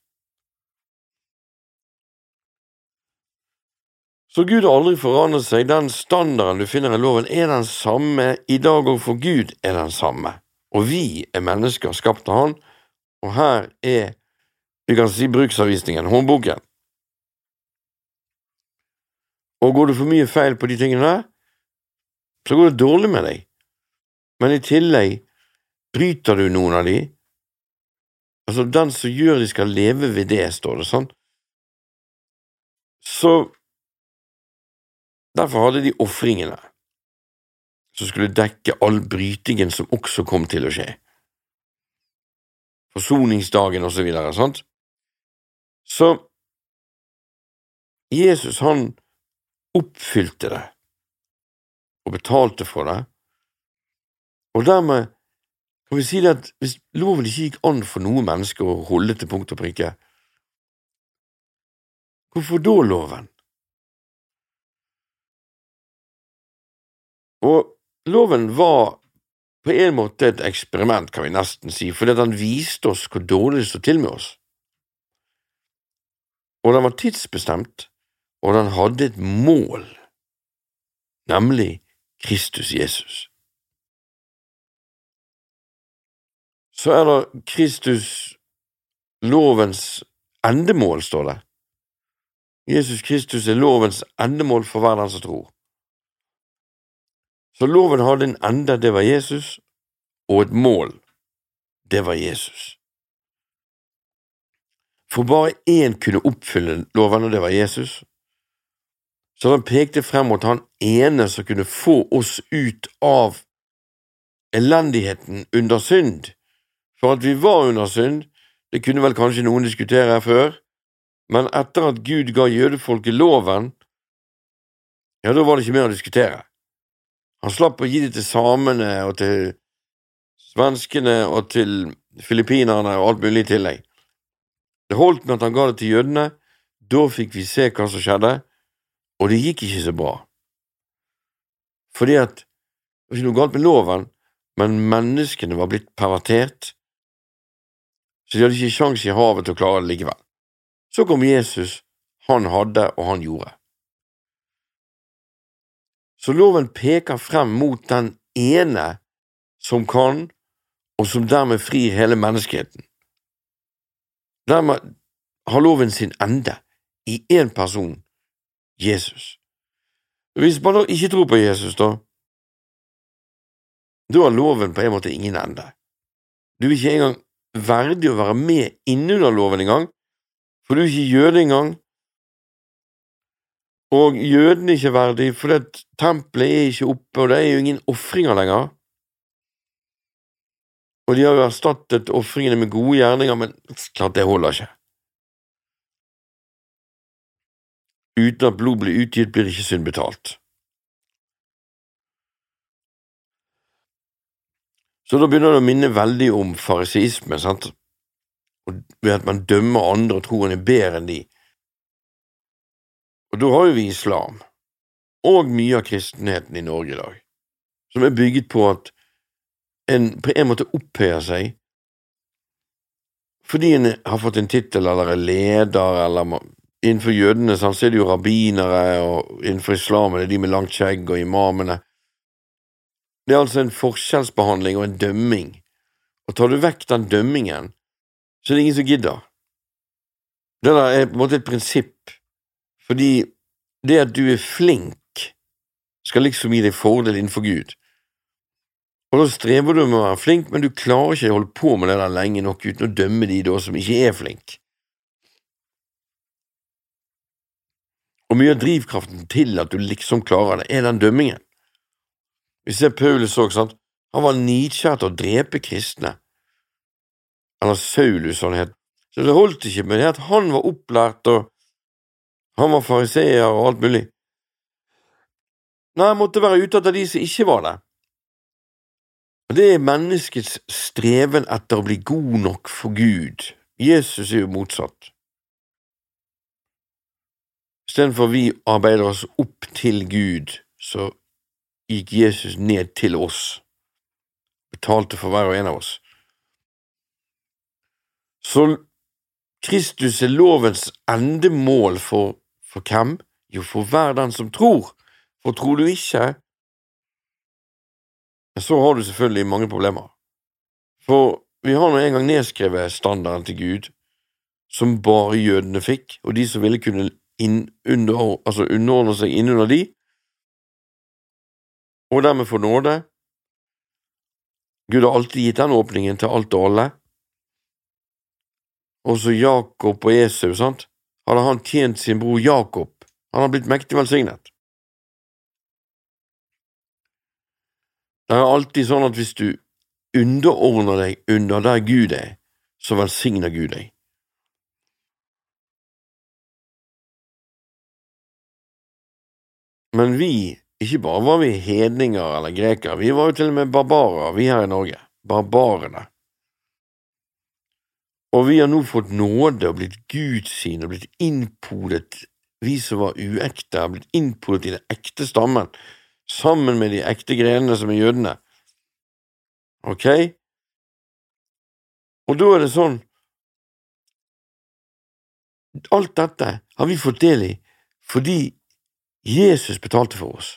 Så Gud har aldri forandret seg, den standarden du finner i loven er den samme. I dag og for Gud er den samme, og vi er mennesker skapt av Han, og her er, vi kan si bruksanvisningen, håndboken. Og går det for mye feil på de tingene der, så går det dårlig med deg, men i tillegg bryter du noen av de, altså den som gjør de skal leve ved det, står det sånn, så Derfor hadde de ofringene som skulle dekke all brytingen som også kom til å skje. Forsoningsdagen og så videre, sant? Så Jesus, han oppfylte det og betalte for det, og dermed kan vi si det at hvis loven ikke gikk an for noe menneske å holde til punkt og prikke, hvorfor da loven? Og loven var på en måte et eksperiment, kan vi nesten si, fordi den viste oss hvor dårlig det sto til med oss. Og den var tidsbestemt, og den hadde et mål, nemlig Kristus Jesus. Så er det Kristus lovens endemål, står det. Jesus Kristus er lovens endemål for hver den som tror. Så loven hadde en ende, det var Jesus, og et mål, det var Jesus. For bare én kunne oppfylle loven, og det var Jesus. Så han pekte frem mot han ene som kunne få oss ut av elendigheten under synd. For at vi var under synd, det kunne vel kanskje noen diskutere her før, men etter at Gud ga jødefolket loven, ja, da var det ikke mer å diskutere. Han slapp å gi det til samene og til svenskene og til filippinerne og alt mulig i tillegg. Det holdt med at han ga det til jødene, da fikk vi se hva som skjedde, og det gikk ikke så bra. Fordi at det var ikke noe galt med loven, men menneskene var blitt pervertert, så de hadde ikke sjans i havet til å klare det likevel. Så kom Jesus, han hadde og han gjorde. Så loven peker frem mot den ene som kan, og som dermed frir hele menneskeheten. Dermed har loven sin ende i én person, Jesus. Hvis man da ikke tror på Jesus, da, da har loven på en måte ingen ende. Du er ikke engang verdig å være med innunder loven engang, for du er ikke jøde engang, og jøden er ikke verdig, for tempelet er ikke oppe, og det er jo ingen ofringer lenger. Og de har jo erstattet ofringene med gode gjerninger, men klart det holder ikke. Uten at blod blir utgitt, blir ikke synd betalt. Så da begynner det å minne veldig om fariseisme, sant, ved at man dømmer andre og tror en er bedre enn de. Og da har jo vi islam, og mye av kristenheten i Norge i dag, som er bygget på at en på en måte opphøyer seg fordi en har fått en tittel eller er leder, eller innenfor jødene så er det jo rabbinere, og innenfor islam er det de med langt skjegg og imamene. Det er altså en forskjellsbehandling og en dømming, og tar du vekk den dømmingen, så er det ingen som gidder. Det der er på en måte et prinsipp, fordi det at du er flink, skal liksom gi deg fordel innenfor Gud. Og da strever du med å være flink, men du klarer ikke å holde på med det der lenge nok uten å dømme de da som ikke er flink. Og mye av drivkraften til at du liksom klarer det, er den dømmingen. Vi ser Paulus òg, sant, han var nidkjær til å drepe kristne, eller Saulus, han het, så det holdt ikke med det at han var opplært og han var fariseer og alt mulig. Nei, han måtte være ute etter de som ikke var det. Og Det er menneskets streven etter å bli god nok for Gud. Jesus er jo motsatt. Istedenfor vi arbeider oss opp til Gud, så gikk Jesus ned til oss, betalte for hver og en av oss. Så Kristus er lovens endemål for, for hvem? Jo, for hver den som tror. For tror du ikke, så har du selvfølgelig mange problemer. For vi har nå en gang nedskrevet standarden til Gud, som bare jødene fikk, og de som ville kunne inn, under, altså underordne seg innunder de, og dermed få nåde. Gud har alltid gitt den åpningen til alt og alle. Også Jakob og Esau, sant? Hadde han tjent sin bror Jakob, han har blitt mektig velsignet. Det er alltid sånn at hvis du underordner deg under der Gud er, så velsigner Gud deg. Men vi, ikke bare var vi hedninger eller grekere, vi var jo til og med barbarer, vi her i Norge. Barbarene. Og vi har nå fått nåde og blitt Guds sine og blitt innpodet, vi som var uekte, har blitt innpodet i den ekte stammen, sammen med de ekte grenene som er jødene. Ok? Og da er det sånn Alt dette har vi fått del i fordi Jesus betalte for oss.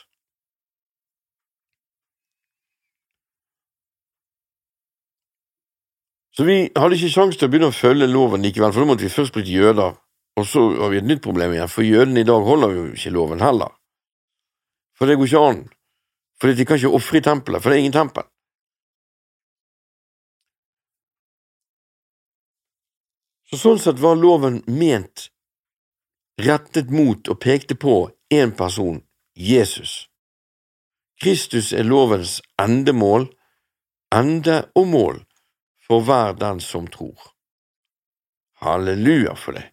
Så vi hadde ikke sjanse til å begynne å følge loven likevel, for da måtte vi først blitt jøder, og så har vi et nytt problem igjen, for jødene i dag holder jo ikke loven heller. For det går ikke an. For de kan ikke ofre i tempelet, for det er ingen tempel. Så Sånn sett var loven ment rettet mot og pekte på én person, Jesus. Kristus er lovens endemål, ende og mål for hver den som tror. Halleluja for det.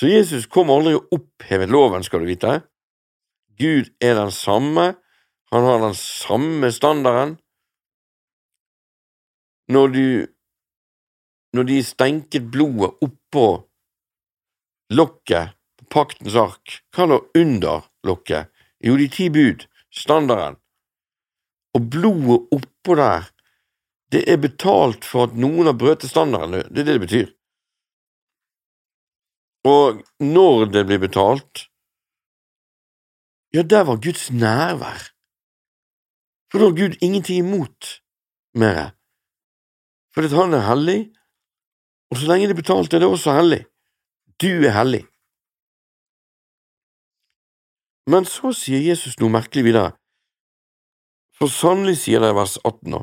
Så Jesus kom aldri og opphevet loven, skal du vite. Gud er den samme, han har den samme standarden. Når du Når de stenket blodet oppå lokket på paktens ark, hva lå under lokket? Jo, de ti bud, standarden. Og blodet oppå der, det er betalt for at noen har brøt standarden, det er det det betyr. Og når det blir betalt, ja, der var Guds nærvær. For da har Gud ingenting imot mer. For at han er hellig, og så lenge det er betalt, er det også hellig. Du er hellig. Men så sier Jesus noe merkelig videre. For sannelig sier det i vers 18 nå.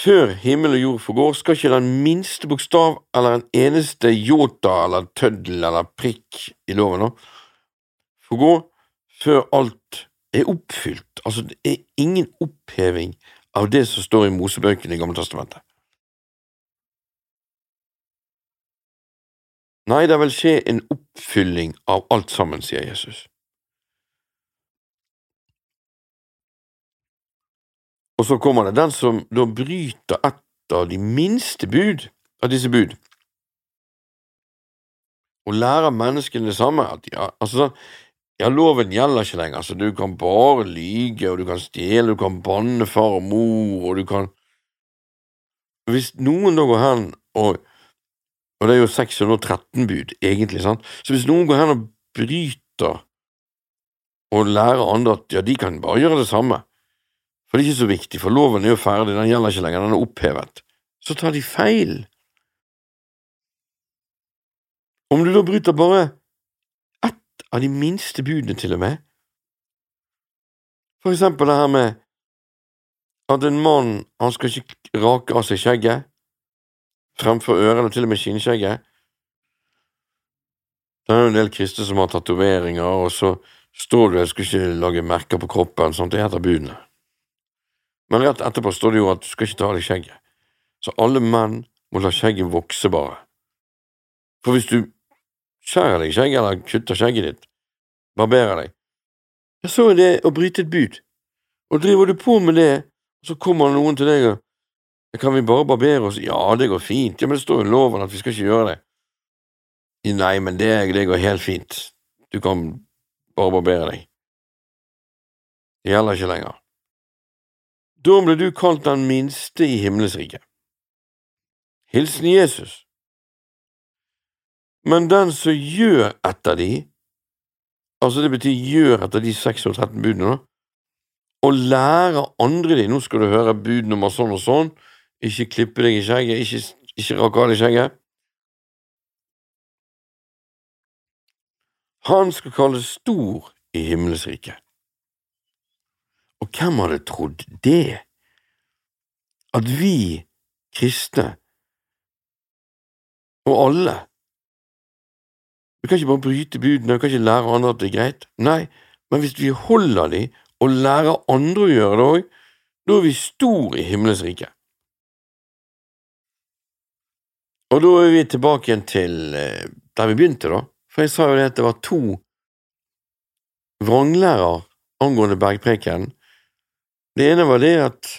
Før himmel og jord forgår, skal ikke den minste bokstav eller en eneste jota eller tøddel eller prikk i loven nå forgå før alt er oppfylt. Altså, det er ingen oppheving av det som står i Mosebøkene i Gamle Testamentet. Nei, det vil skje en oppfylling av alt sammen, sier Jesus. Og så kommer det den som da bryter et av de minste bud av disse bud, og lærer menneskene det samme. At ja, altså ja, loven gjelder ikke lenger, så du kan bare lyge, og du kan stjele, du kan banne far og mor, og du kan Hvis noen da går hen og Og det er jo 613 bud, egentlig, sant, så hvis noen går hen og bryter og lærer andre at ja, de kan bare gjøre det samme, for det er ikke så viktig, for loven er jo ferdig, den gjelder ikke lenger, den er opphevet, så tar de feil. Om du da bryter bare av de minste budene, til og med, for eksempel det her med at en mann han skal ikke rake av seg skjegget fremfor ørene, til og med skinnskjegget. Det er jo en del kristne som har tatoveringer, og så står det 'jeg skal ikke lage merker på kroppen', sånt, det heter budene. Men rett etterpå står det jo at du skal ikke ta av deg skjegget. Så alle menn må la skjegget vokse, bare. For hvis du skjærer deg skjegget, eller kutter skjegget ditt, barberer deg, ja, så det å bryte et bud. Og driver du på med det, så kommer noen til deg og kan vi bare barbere oss? Ja, det går fint. Ja, men det står jo i loven at vi skal ikke gjøre det. Nei, men det, det går helt fint. Du kan bare barbere deg. Det gjelder ikke lenger. Da ble du kalt den minste i himmelsriket. Hilsen Jesus. Men den som gjør etter de, altså det betyr gjør etter de 613 budene, da, og lærer andre de, nå skal du høre bud nummer sånn og sånn, ikke klippe deg i skjegget, ikke, ikke rakke av deg skjegget. Han skal kalles stor i himmelsriket. Og hvem hadde trodd det? At vi kristne, og alle, vi kan ikke bare bryte budene, vi kan ikke lære andre at det er greit. Nei, men hvis vi holder de og lærer andre å gjøre det òg, da er vi stor i himmelens rike. Og da er vi tilbake igjen til eh, der vi begynte, da. For jeg sa jo det at det var to vranglærer angående bergpreken. Det ene var det at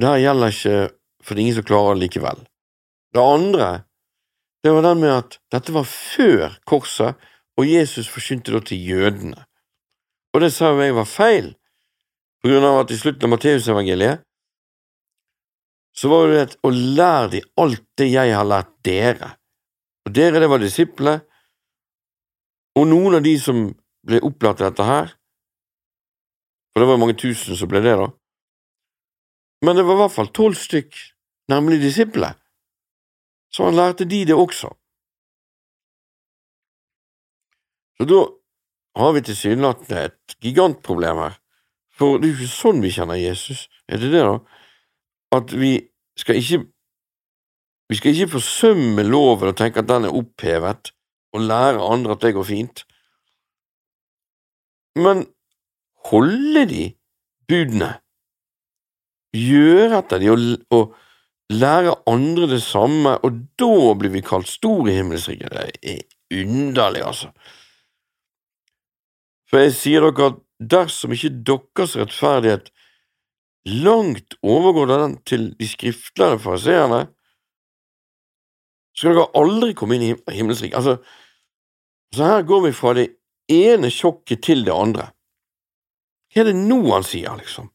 det her gjelder ikke for det er ingen som klarer det likevel. Det andre, det var den med at dette var før korset, og Jesus forkynte da til jødene. Og det sa jo jeg var feil, på grunn av at i slutten av Matteusevangeliet så var det et å lære de alt det jeg har lært dere. Og dere, det var disiplene, og noen av de som ble opplært til dette her, for det var mange tusen som ble det, da, men det var i hvert fall tolv stykk, nemlig disiplene, så han lærte de det også. Så da har vi tilsynelatende et gigantproblem her, for det er jo ikke sånn vi kjenner Jesus, er det det, da? at vi skal ikke vi skal ikke forsømme loven og tenke at den er opphevet, og lære andre at det går fint, men holde de budene, gjøre etter de? Og, og lære andre det samme, og da blir vi kalt stor i himmelsriket. Det er underlig, altså. For jeg sier dere at dersom ikke deres rettferdighet langt overgår den til de skriftlærde fariseerne, skal dere aldri komme inn i himmelsriket. Altså, så her går vi fra det ene sjokket til det andre. Hva er det nå han sier, liksom?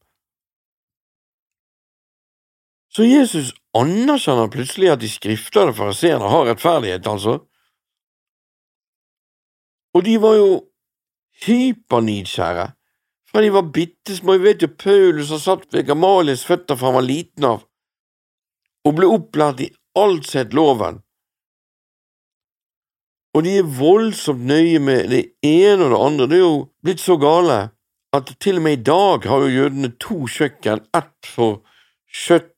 Så Jesus anerkjenner plutselig at de skriftlærde fariseerne har rettferdighet, altså. Og de var jo hypernidskjære fra de var bitte små. vi vet jo Paulus har satt ved Gamalies føtter fra han var liten av, og ble opplært i alt sett loven. Og de er voldsomt nøye med det ene og det andre. Det er jo blitt så gale at til og med i dag har jo jødene to kjøkken, ett for kjøtt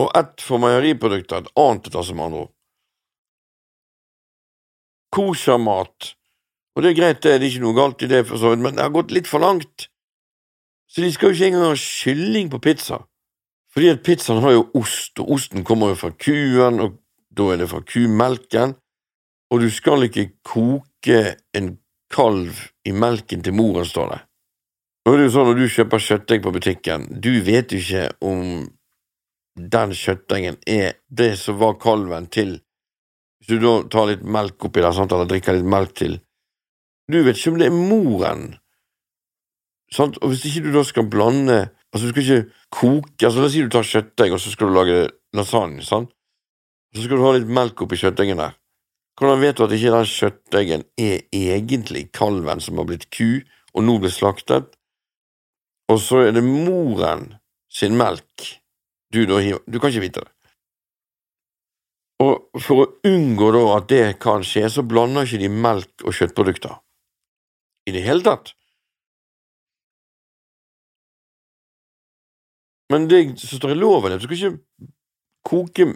og ett for meieriprodukter, et annet etter med andre ord. Koshermat. Og det er greit, det er ikke noe galt i det, for så vidt, men det har gått litt for langt. Så de skal jo ikke engang ha kylling på pizza, fordi at pizzaen har jo ost, og osten kommer jo fra kuen, og da er det fra kumelken, og du skal ikke koke en kalv i melken til moren, står det. Nå er det jo sånn når du kjøper kjøttdeig på butikken, du vet jo ikke om den kjøttdeigen er det som var kalven til Hvis du da tar litt melk oppi der, sant, eller drikker litt melk til Du vet ikke om det er moren Sant? Og hvis ikke du da skal blande Altså, du skal ikke koke altså La oss si du tar kjøttdeig, og så skal du lage lasagne, sant? Så skal du ha litt melk oppi kjøttdeigen der. Hvordan vet du at ikke den kjøttdeigen er egentlig kalven som har blitt ku, og nå blir slaktet, og så er det moren sin melk du da hiver Du kan ikke vite det. Og for å unngå da at det kan skje, så blander ikke de melk og kjøttprodukter. I det hele tatt. Men det som står i loven, er at du skal ikke koke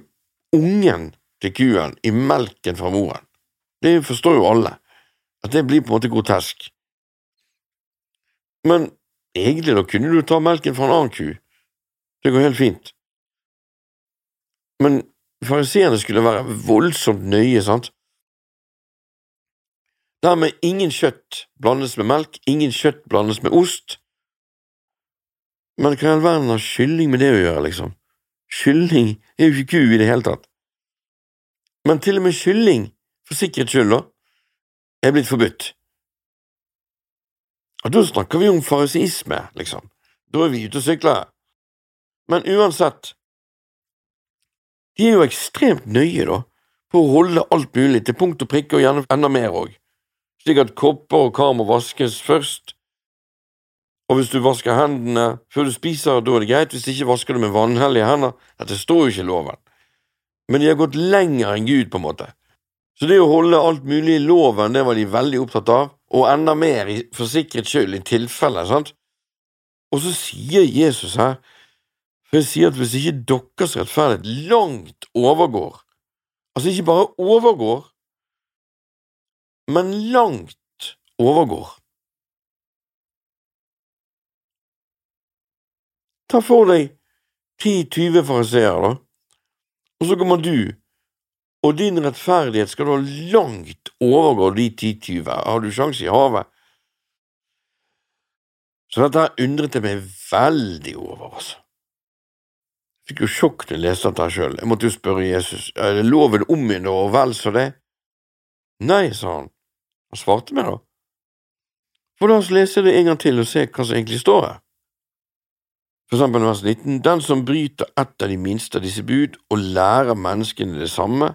ungen til kuen i melken fra moren. Det forstår jo alle, at det blir på en måte grotesk. Men egentlig da kunne du ta melken fra en annen ku. Det går helt fint. Men fariseerne skulle være voldsomt nøye, sant? Dermed ingen kjøtt blandes med melk, ingen kjøtt blandes med ost, men hva i all verden har kylling med det å gjøre, liksom? Kylling er jo ikke ku i det hele tatt. Men til og med kylling, for sikkerhets skyld, da, er blitt forbudt. Og da snakker vi om fariseisme, liksom. Da er vi ute og sykler. Men uansett, de er jo ekstremt nøye, da, på å holde alt mulig til punkt og prikke, og gjerne enda mer òg, slik at kopper og kar må vaskes først, og hvis du vasker hendene før du spiser, da er det greit, hvis ikke vasker du med vanhellige hender. Dette står jo ikke i loven. Men de har gått lenger enn Gud, på en måte. Så det å holde alt mulig i loven, det var de veldig opptatt av, og enda mer for sikkerhets skyld, i tilfelle, sant? Og så sier Jesus her, for jeg sier at hvis ikke deres rettferdighet langt overgår, altså ikke bare overgår, men langt overgår Ta for deg ti-tyve fariseere, da, og så kommer du, og din rettferdighet skal da langt overgå de ti-tyve. Har du sjanse i havet? Så dette undret jeg meg veldig over, altså. Fikk jo sjokk da jeg leste dette sjøl. Jeg måtte jo spørre Jesus er det loven om igjen og vel så det. Nei, sa han. Han svarte meg, da. For la oss lese det en gang til og se hva som egentlig står her. For eksempel vers 19, Den som bryter ett av de minste av disse bud og lærer menneskene det samme,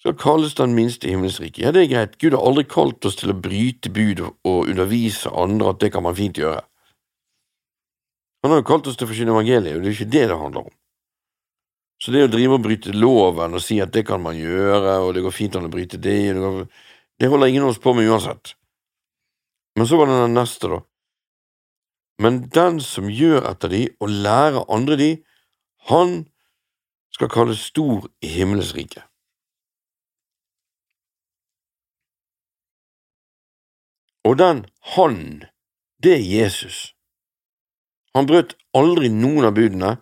skal kalles den minste i rike. Ja, det er greit, Gud har aldri kalt oss til å bryte bud og undervise andre at det kan man fint gjøre. Han har jo kalt oss til å forsyne evangeliet, og det er ikke det det handler om. Så det å drive og bryte loven og si at det kan man gjøre, og det går fint an å bryte det, det holder ingen av oss på med uansett. Men så var det den neste, da men den som gjør etter de og lærer andre de, han skal kalles stor i himmelens rike. Og den han, det er Jesus. Han brøt aldri noen av budene.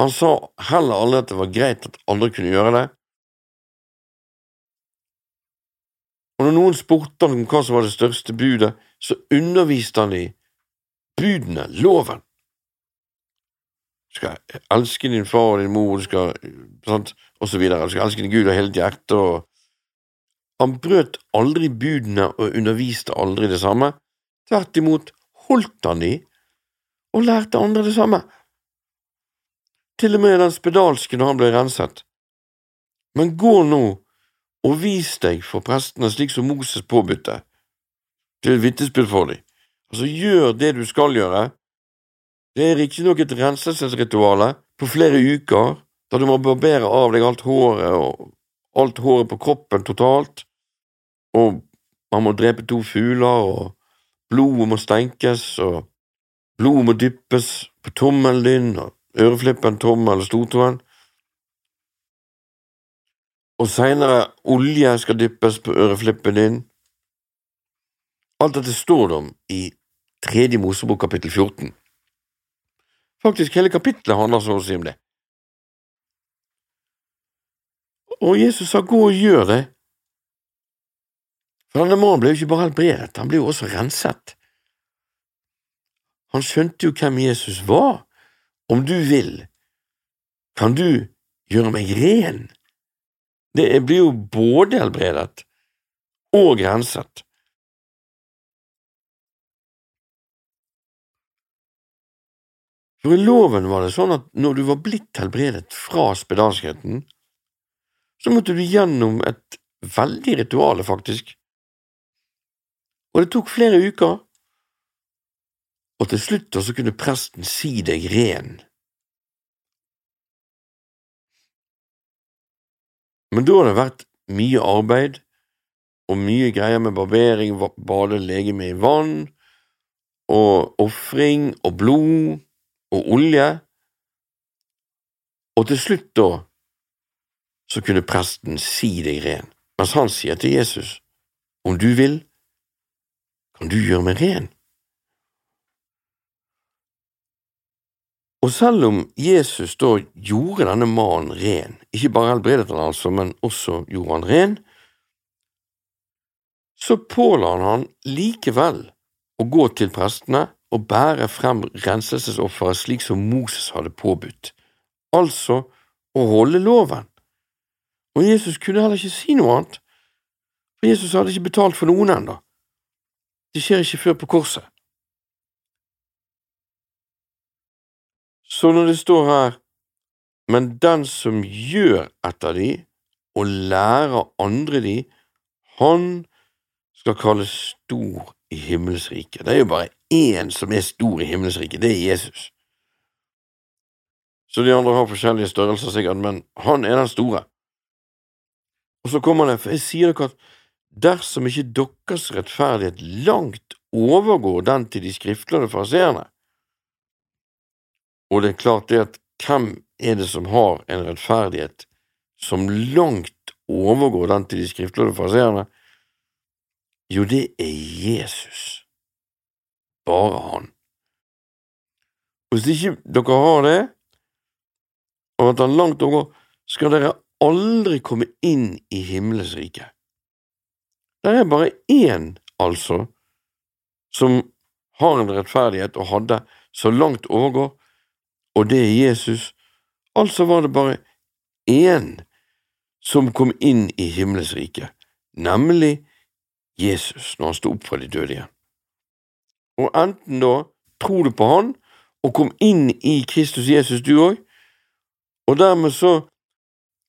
Han sa heller aldri at det var greit at andre kunne gjøre det. Og når noen spurte han om hva som var det største budet, så underviste han i budene, loven. Du skal elske din far og din mor, du skal, sant, og så videre. Du skal elske din Gud av hele ditt hjerte. og Han brøt aldri budene og underviste aldri det samme. Tvert imot holdt han de og lærte andre det samme. Til og med den spedalske når han ble renset. Men gå nå og vis deg for prestene slik som Moses påbudte, til vitnesbyrd for dem. Altså, gjør det du skal gjøre. Det er riktignok et renselsesritual på flere uker, da du må barbere av deg alt håret og alt håret på kroppen totalt, og man må drepe to fugler, og blodet må stenkes, og blodet må dyppes på tommelen din, og øreflippen, tommel eller stortåen. Og seinere olje skal dyppes på øreflippen din. Alt dette står det om i Tredje Mosebok kapittel 14. Faktisk hele kapittelet handler så å si om det. Og Jesus sa gå og gjør det. For denne mannen ble jo ikke bare helbredet, han ble jo også renset. Han skjønte jo hvem Jesus var. Om du vil, kan du gjøre meg ren. Det blir jo både helbredet og renset. For i loven var det sånn at når du var blitt helbredet fra spedalskheten, så måtte du gjennom et veldig ritual, faktisk. Og det tok flere uker, og til slutt så kunne presten si deg ren. Men da har det vært mye arbeid og mye greier med barbering, bade legemet i vann, og ofring og blod og olje, og til slutt da så kunne presten si deg ren, mens han sier til Jesus, om du vil, kan du gjøre meg ren? Og selv om Jesus da gjorde denne mannen ren, ikke bare helbredet han altså, men også gjorde han ren, så påla han han likevel å gå til prestene og bære frem renselsesofferet slik som Moses hadde påbudt, altså å holde loven. Og Jesus kunne heller ikke si noe annet, for Jesus hadde ikke betalt for noen ennå. Det skjer ikke før på korset. Så når det står her, men den som gjør etter de og lærer andre de, han skal kalles stor i himmelsriket. Det er jo bare én som er stor i himmelsriket, det er Jesus. Så de andre har forskjellige størrelser, sikkert, men han er den store. Og så kommer det, for jeg sier dere at dersom ikke deres rettferdighet langt overgår den til de skriftlærde fariseerne, og det er klart det at hvem er det som har en rettferdighet som langt overgår den til de skriftlærde fariseerne? Jo, det er Jesus. Bare han. Hvis ikke dere har det, og at han langt overgår, skal dere aldri komme inn i himmelens rike. Det er bare én, altså, som har en rettferdighet og hadde så langt overgår, og det er Jesus. Altså var det bare én som kom inn i himmelens rike, nemlig Jesus når han sto opp fra de døde igjen. Og enten da tror du på han og kom inn i Kristus Jesus, du òg, og dermed så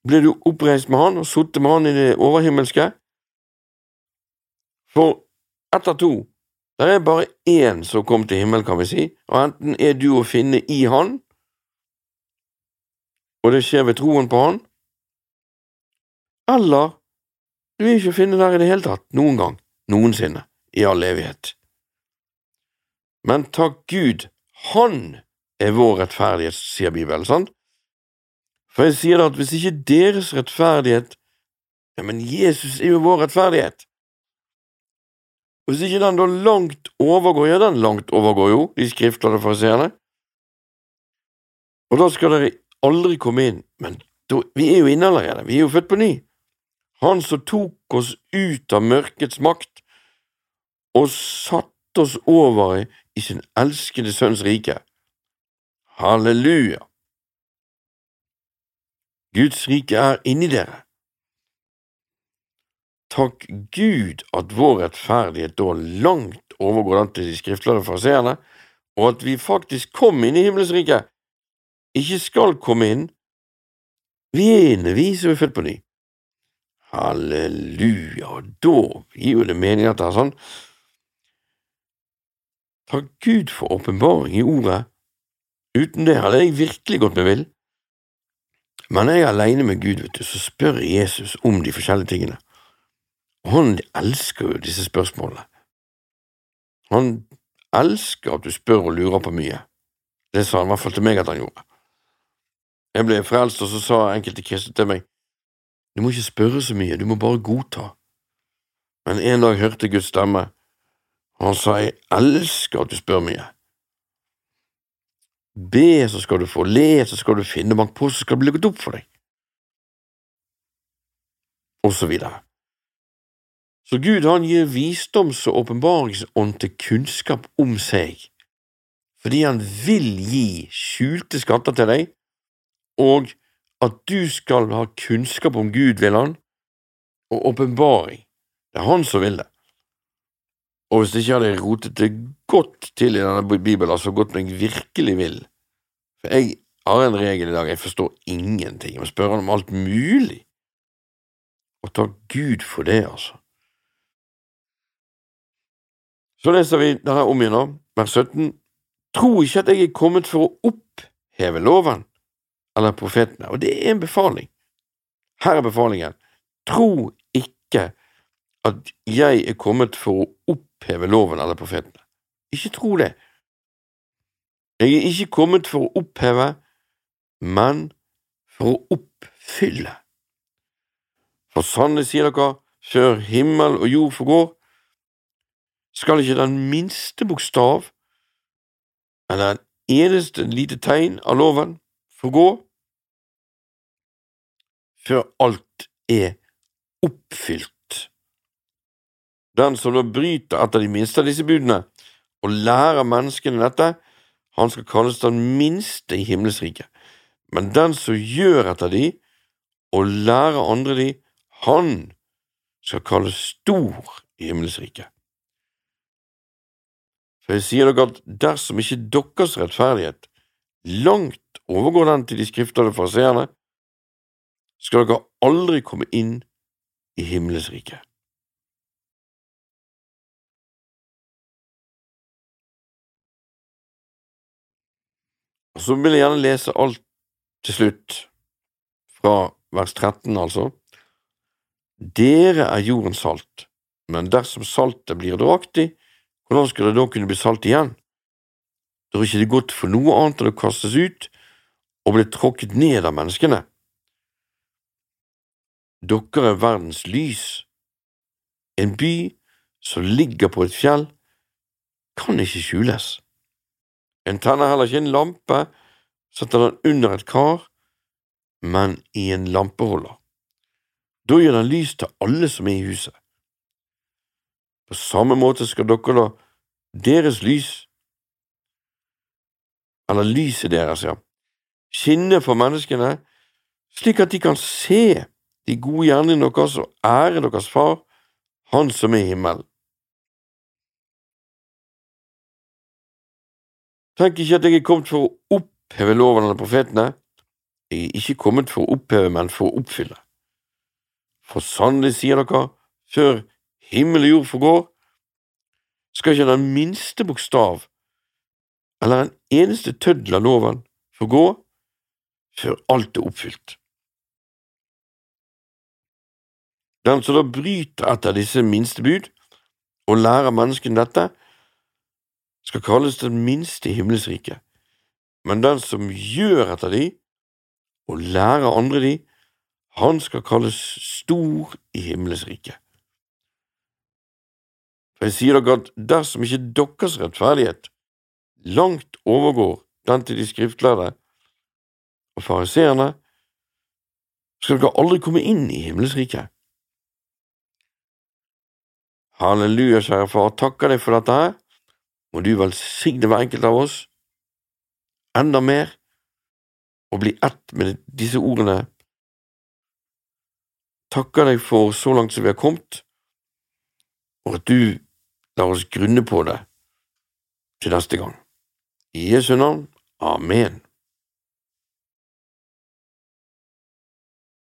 ble du oppreist med han og sittet med han i det overhimmelske. For ett av to, det er bare én som kom til himmelen, kan vi si, og enten er du å finne i han, og det skjer ved troen på han, eller du er ikke å finne der i det hele tatt, noen gang, noensinne, i all evighet. Men takk Gud, Han er vår rettferdighet, sier Bibelen, sant? For jeg sier da at hvis ikke deres rettferdighet Ja, men Jesus er jo vår rettferdighet. Hvis ikke den da langt overgår, ja, den langt overgår jo de skriftlærde fariseerne. Og da skal dere aldri komme inn, men vi er jo inne allerede, vi er jo født på ny. Han som tok oss ut av mørkets makt og satte oss over i sin elskede sønns rike. Halleluja! Guds rike er inni dere. Takk Gud at vår rettferdighet da langt overgår den til de skriftlærde fraseerne, og at vi faktisk kom inn i himmelens rike, ikke skal komme inn. Vi er inne, vi som er født på ny. Halleluja, og da gir jo det mening at det er sånn. Takk Gud for åpenbaring i ordet. Uten det hadde jeg virkelig gått meg vill. Men jeg er alene med Gud, vet du, så spør Jesus om de forskjellige tingene. Og han elsker jo disse spørsmålene. Han elsker at du spør og lurer på mye. Det sa han i hvert fall til meg at han gjorde. Jeg ble frelst, og så sa enkelte kristne til meg, du må ikke spørre så mye, du må bare godta. Men en dag hørte Guds stemme, og han sa, jeg elsker at du spør mye. Be, så skal du få, le, så skal du finne, bank på, så skal det bli lukket opp for deg. Og så videre. Så Gud han gir visdoms- og åpenbaringsånd til kunnskap om seg, fordi han vil gi skjulte skatter til deg, og at du skal ha kunnskap om Gud, vil han, og åpenbaring. Det er han som vil det. Og hvis ikke hadde jeg rotet det godt til i denne Bibelen, altså godt jeg virkelig vil, For jeg har en regel i dag, jeg forstår ingenting, må spørre han om alt mulig. Og takk Gud for det, altså. Så leser vi denne om igjen vers 17. Tro ikke at jeg er kommet for å oppheve loven eller profetene, og det er en befaling. Her er befalingen. Tro ikke at jeg er kommet for å oppheve loven eller profetene. Ikke tro det. Jeg er ikke kommet for å oppheve, men for å oppfylle. For sannelig sier dere, før himmel og jord forgår, skal ikke den minste bokstav eller en eneste lite tegn av loven forgå før alt er oppfylt. Den som da bryter etter de minste av disse budene og lærer menneskene dette, han skal kalles den minste i himmelsriket. Men den som gjør etter de og lærer andre de, han skal kalles stor i himmelsriket. For jeg sier dere at dersom ikke deres rettferdighet langt overgår den til de skriftede fariseerne, skal dere aldri komme inn i himmelens rike. Og så vil jeg gjerne lese alt til slutt, fra vers 13, altså. Dere er jordens salt, men dersom saltet blir dåraktig, hvordan skal det da kunne bli salt igjen? Da er ikke det godt for noe annet enn å kastes ut og ble tråkket ned av menneskene. Dere er verdens lys. En by som ligger på et fjell, kan ikke skjules. En tenner heller ikke en lampe, setter den under et kar, men i en lampeholder. Da gjør den lys til alle som er i huset. På samme måte skal dere la deres lys, eller lyset deres, ja, skinne for menneskene, slik at de kan se de gode gjerningene deres og ære deres Far, Han som er i himmelen. Tenk ikke at jeg er kommet for å oppheve loven eller profetene. Jeg er ikke kommet for å oppheve, men for å oppfylle. For sannelig sier dere, før himmel og jord forgår, skal ikke den minste bokstav eller en eneste tøddel av loven forgå før alt er oppfylt. Den som da bryter etter disse minste bud og lærer menneskene dette, skal kalles den minste i himmelsriket, men den som gjør etter de og lærer andre de, han skal kalles stor i himmelsriket. For jeg sier dere at dersom ikke deres rettferdighet langt overgår den til de skriftlærde og fariseerne, skal dere aldri komme inn i himmelsriket. Halleluja, kjære far, takker deg for dette her. Må du velsigne hver enkelt av oss enda mer og bli ett med disse ordene. Takker deg for så langt som vi har kommet, og at du lar oss grunne på det til neste gang. I Jesu navn. Amen.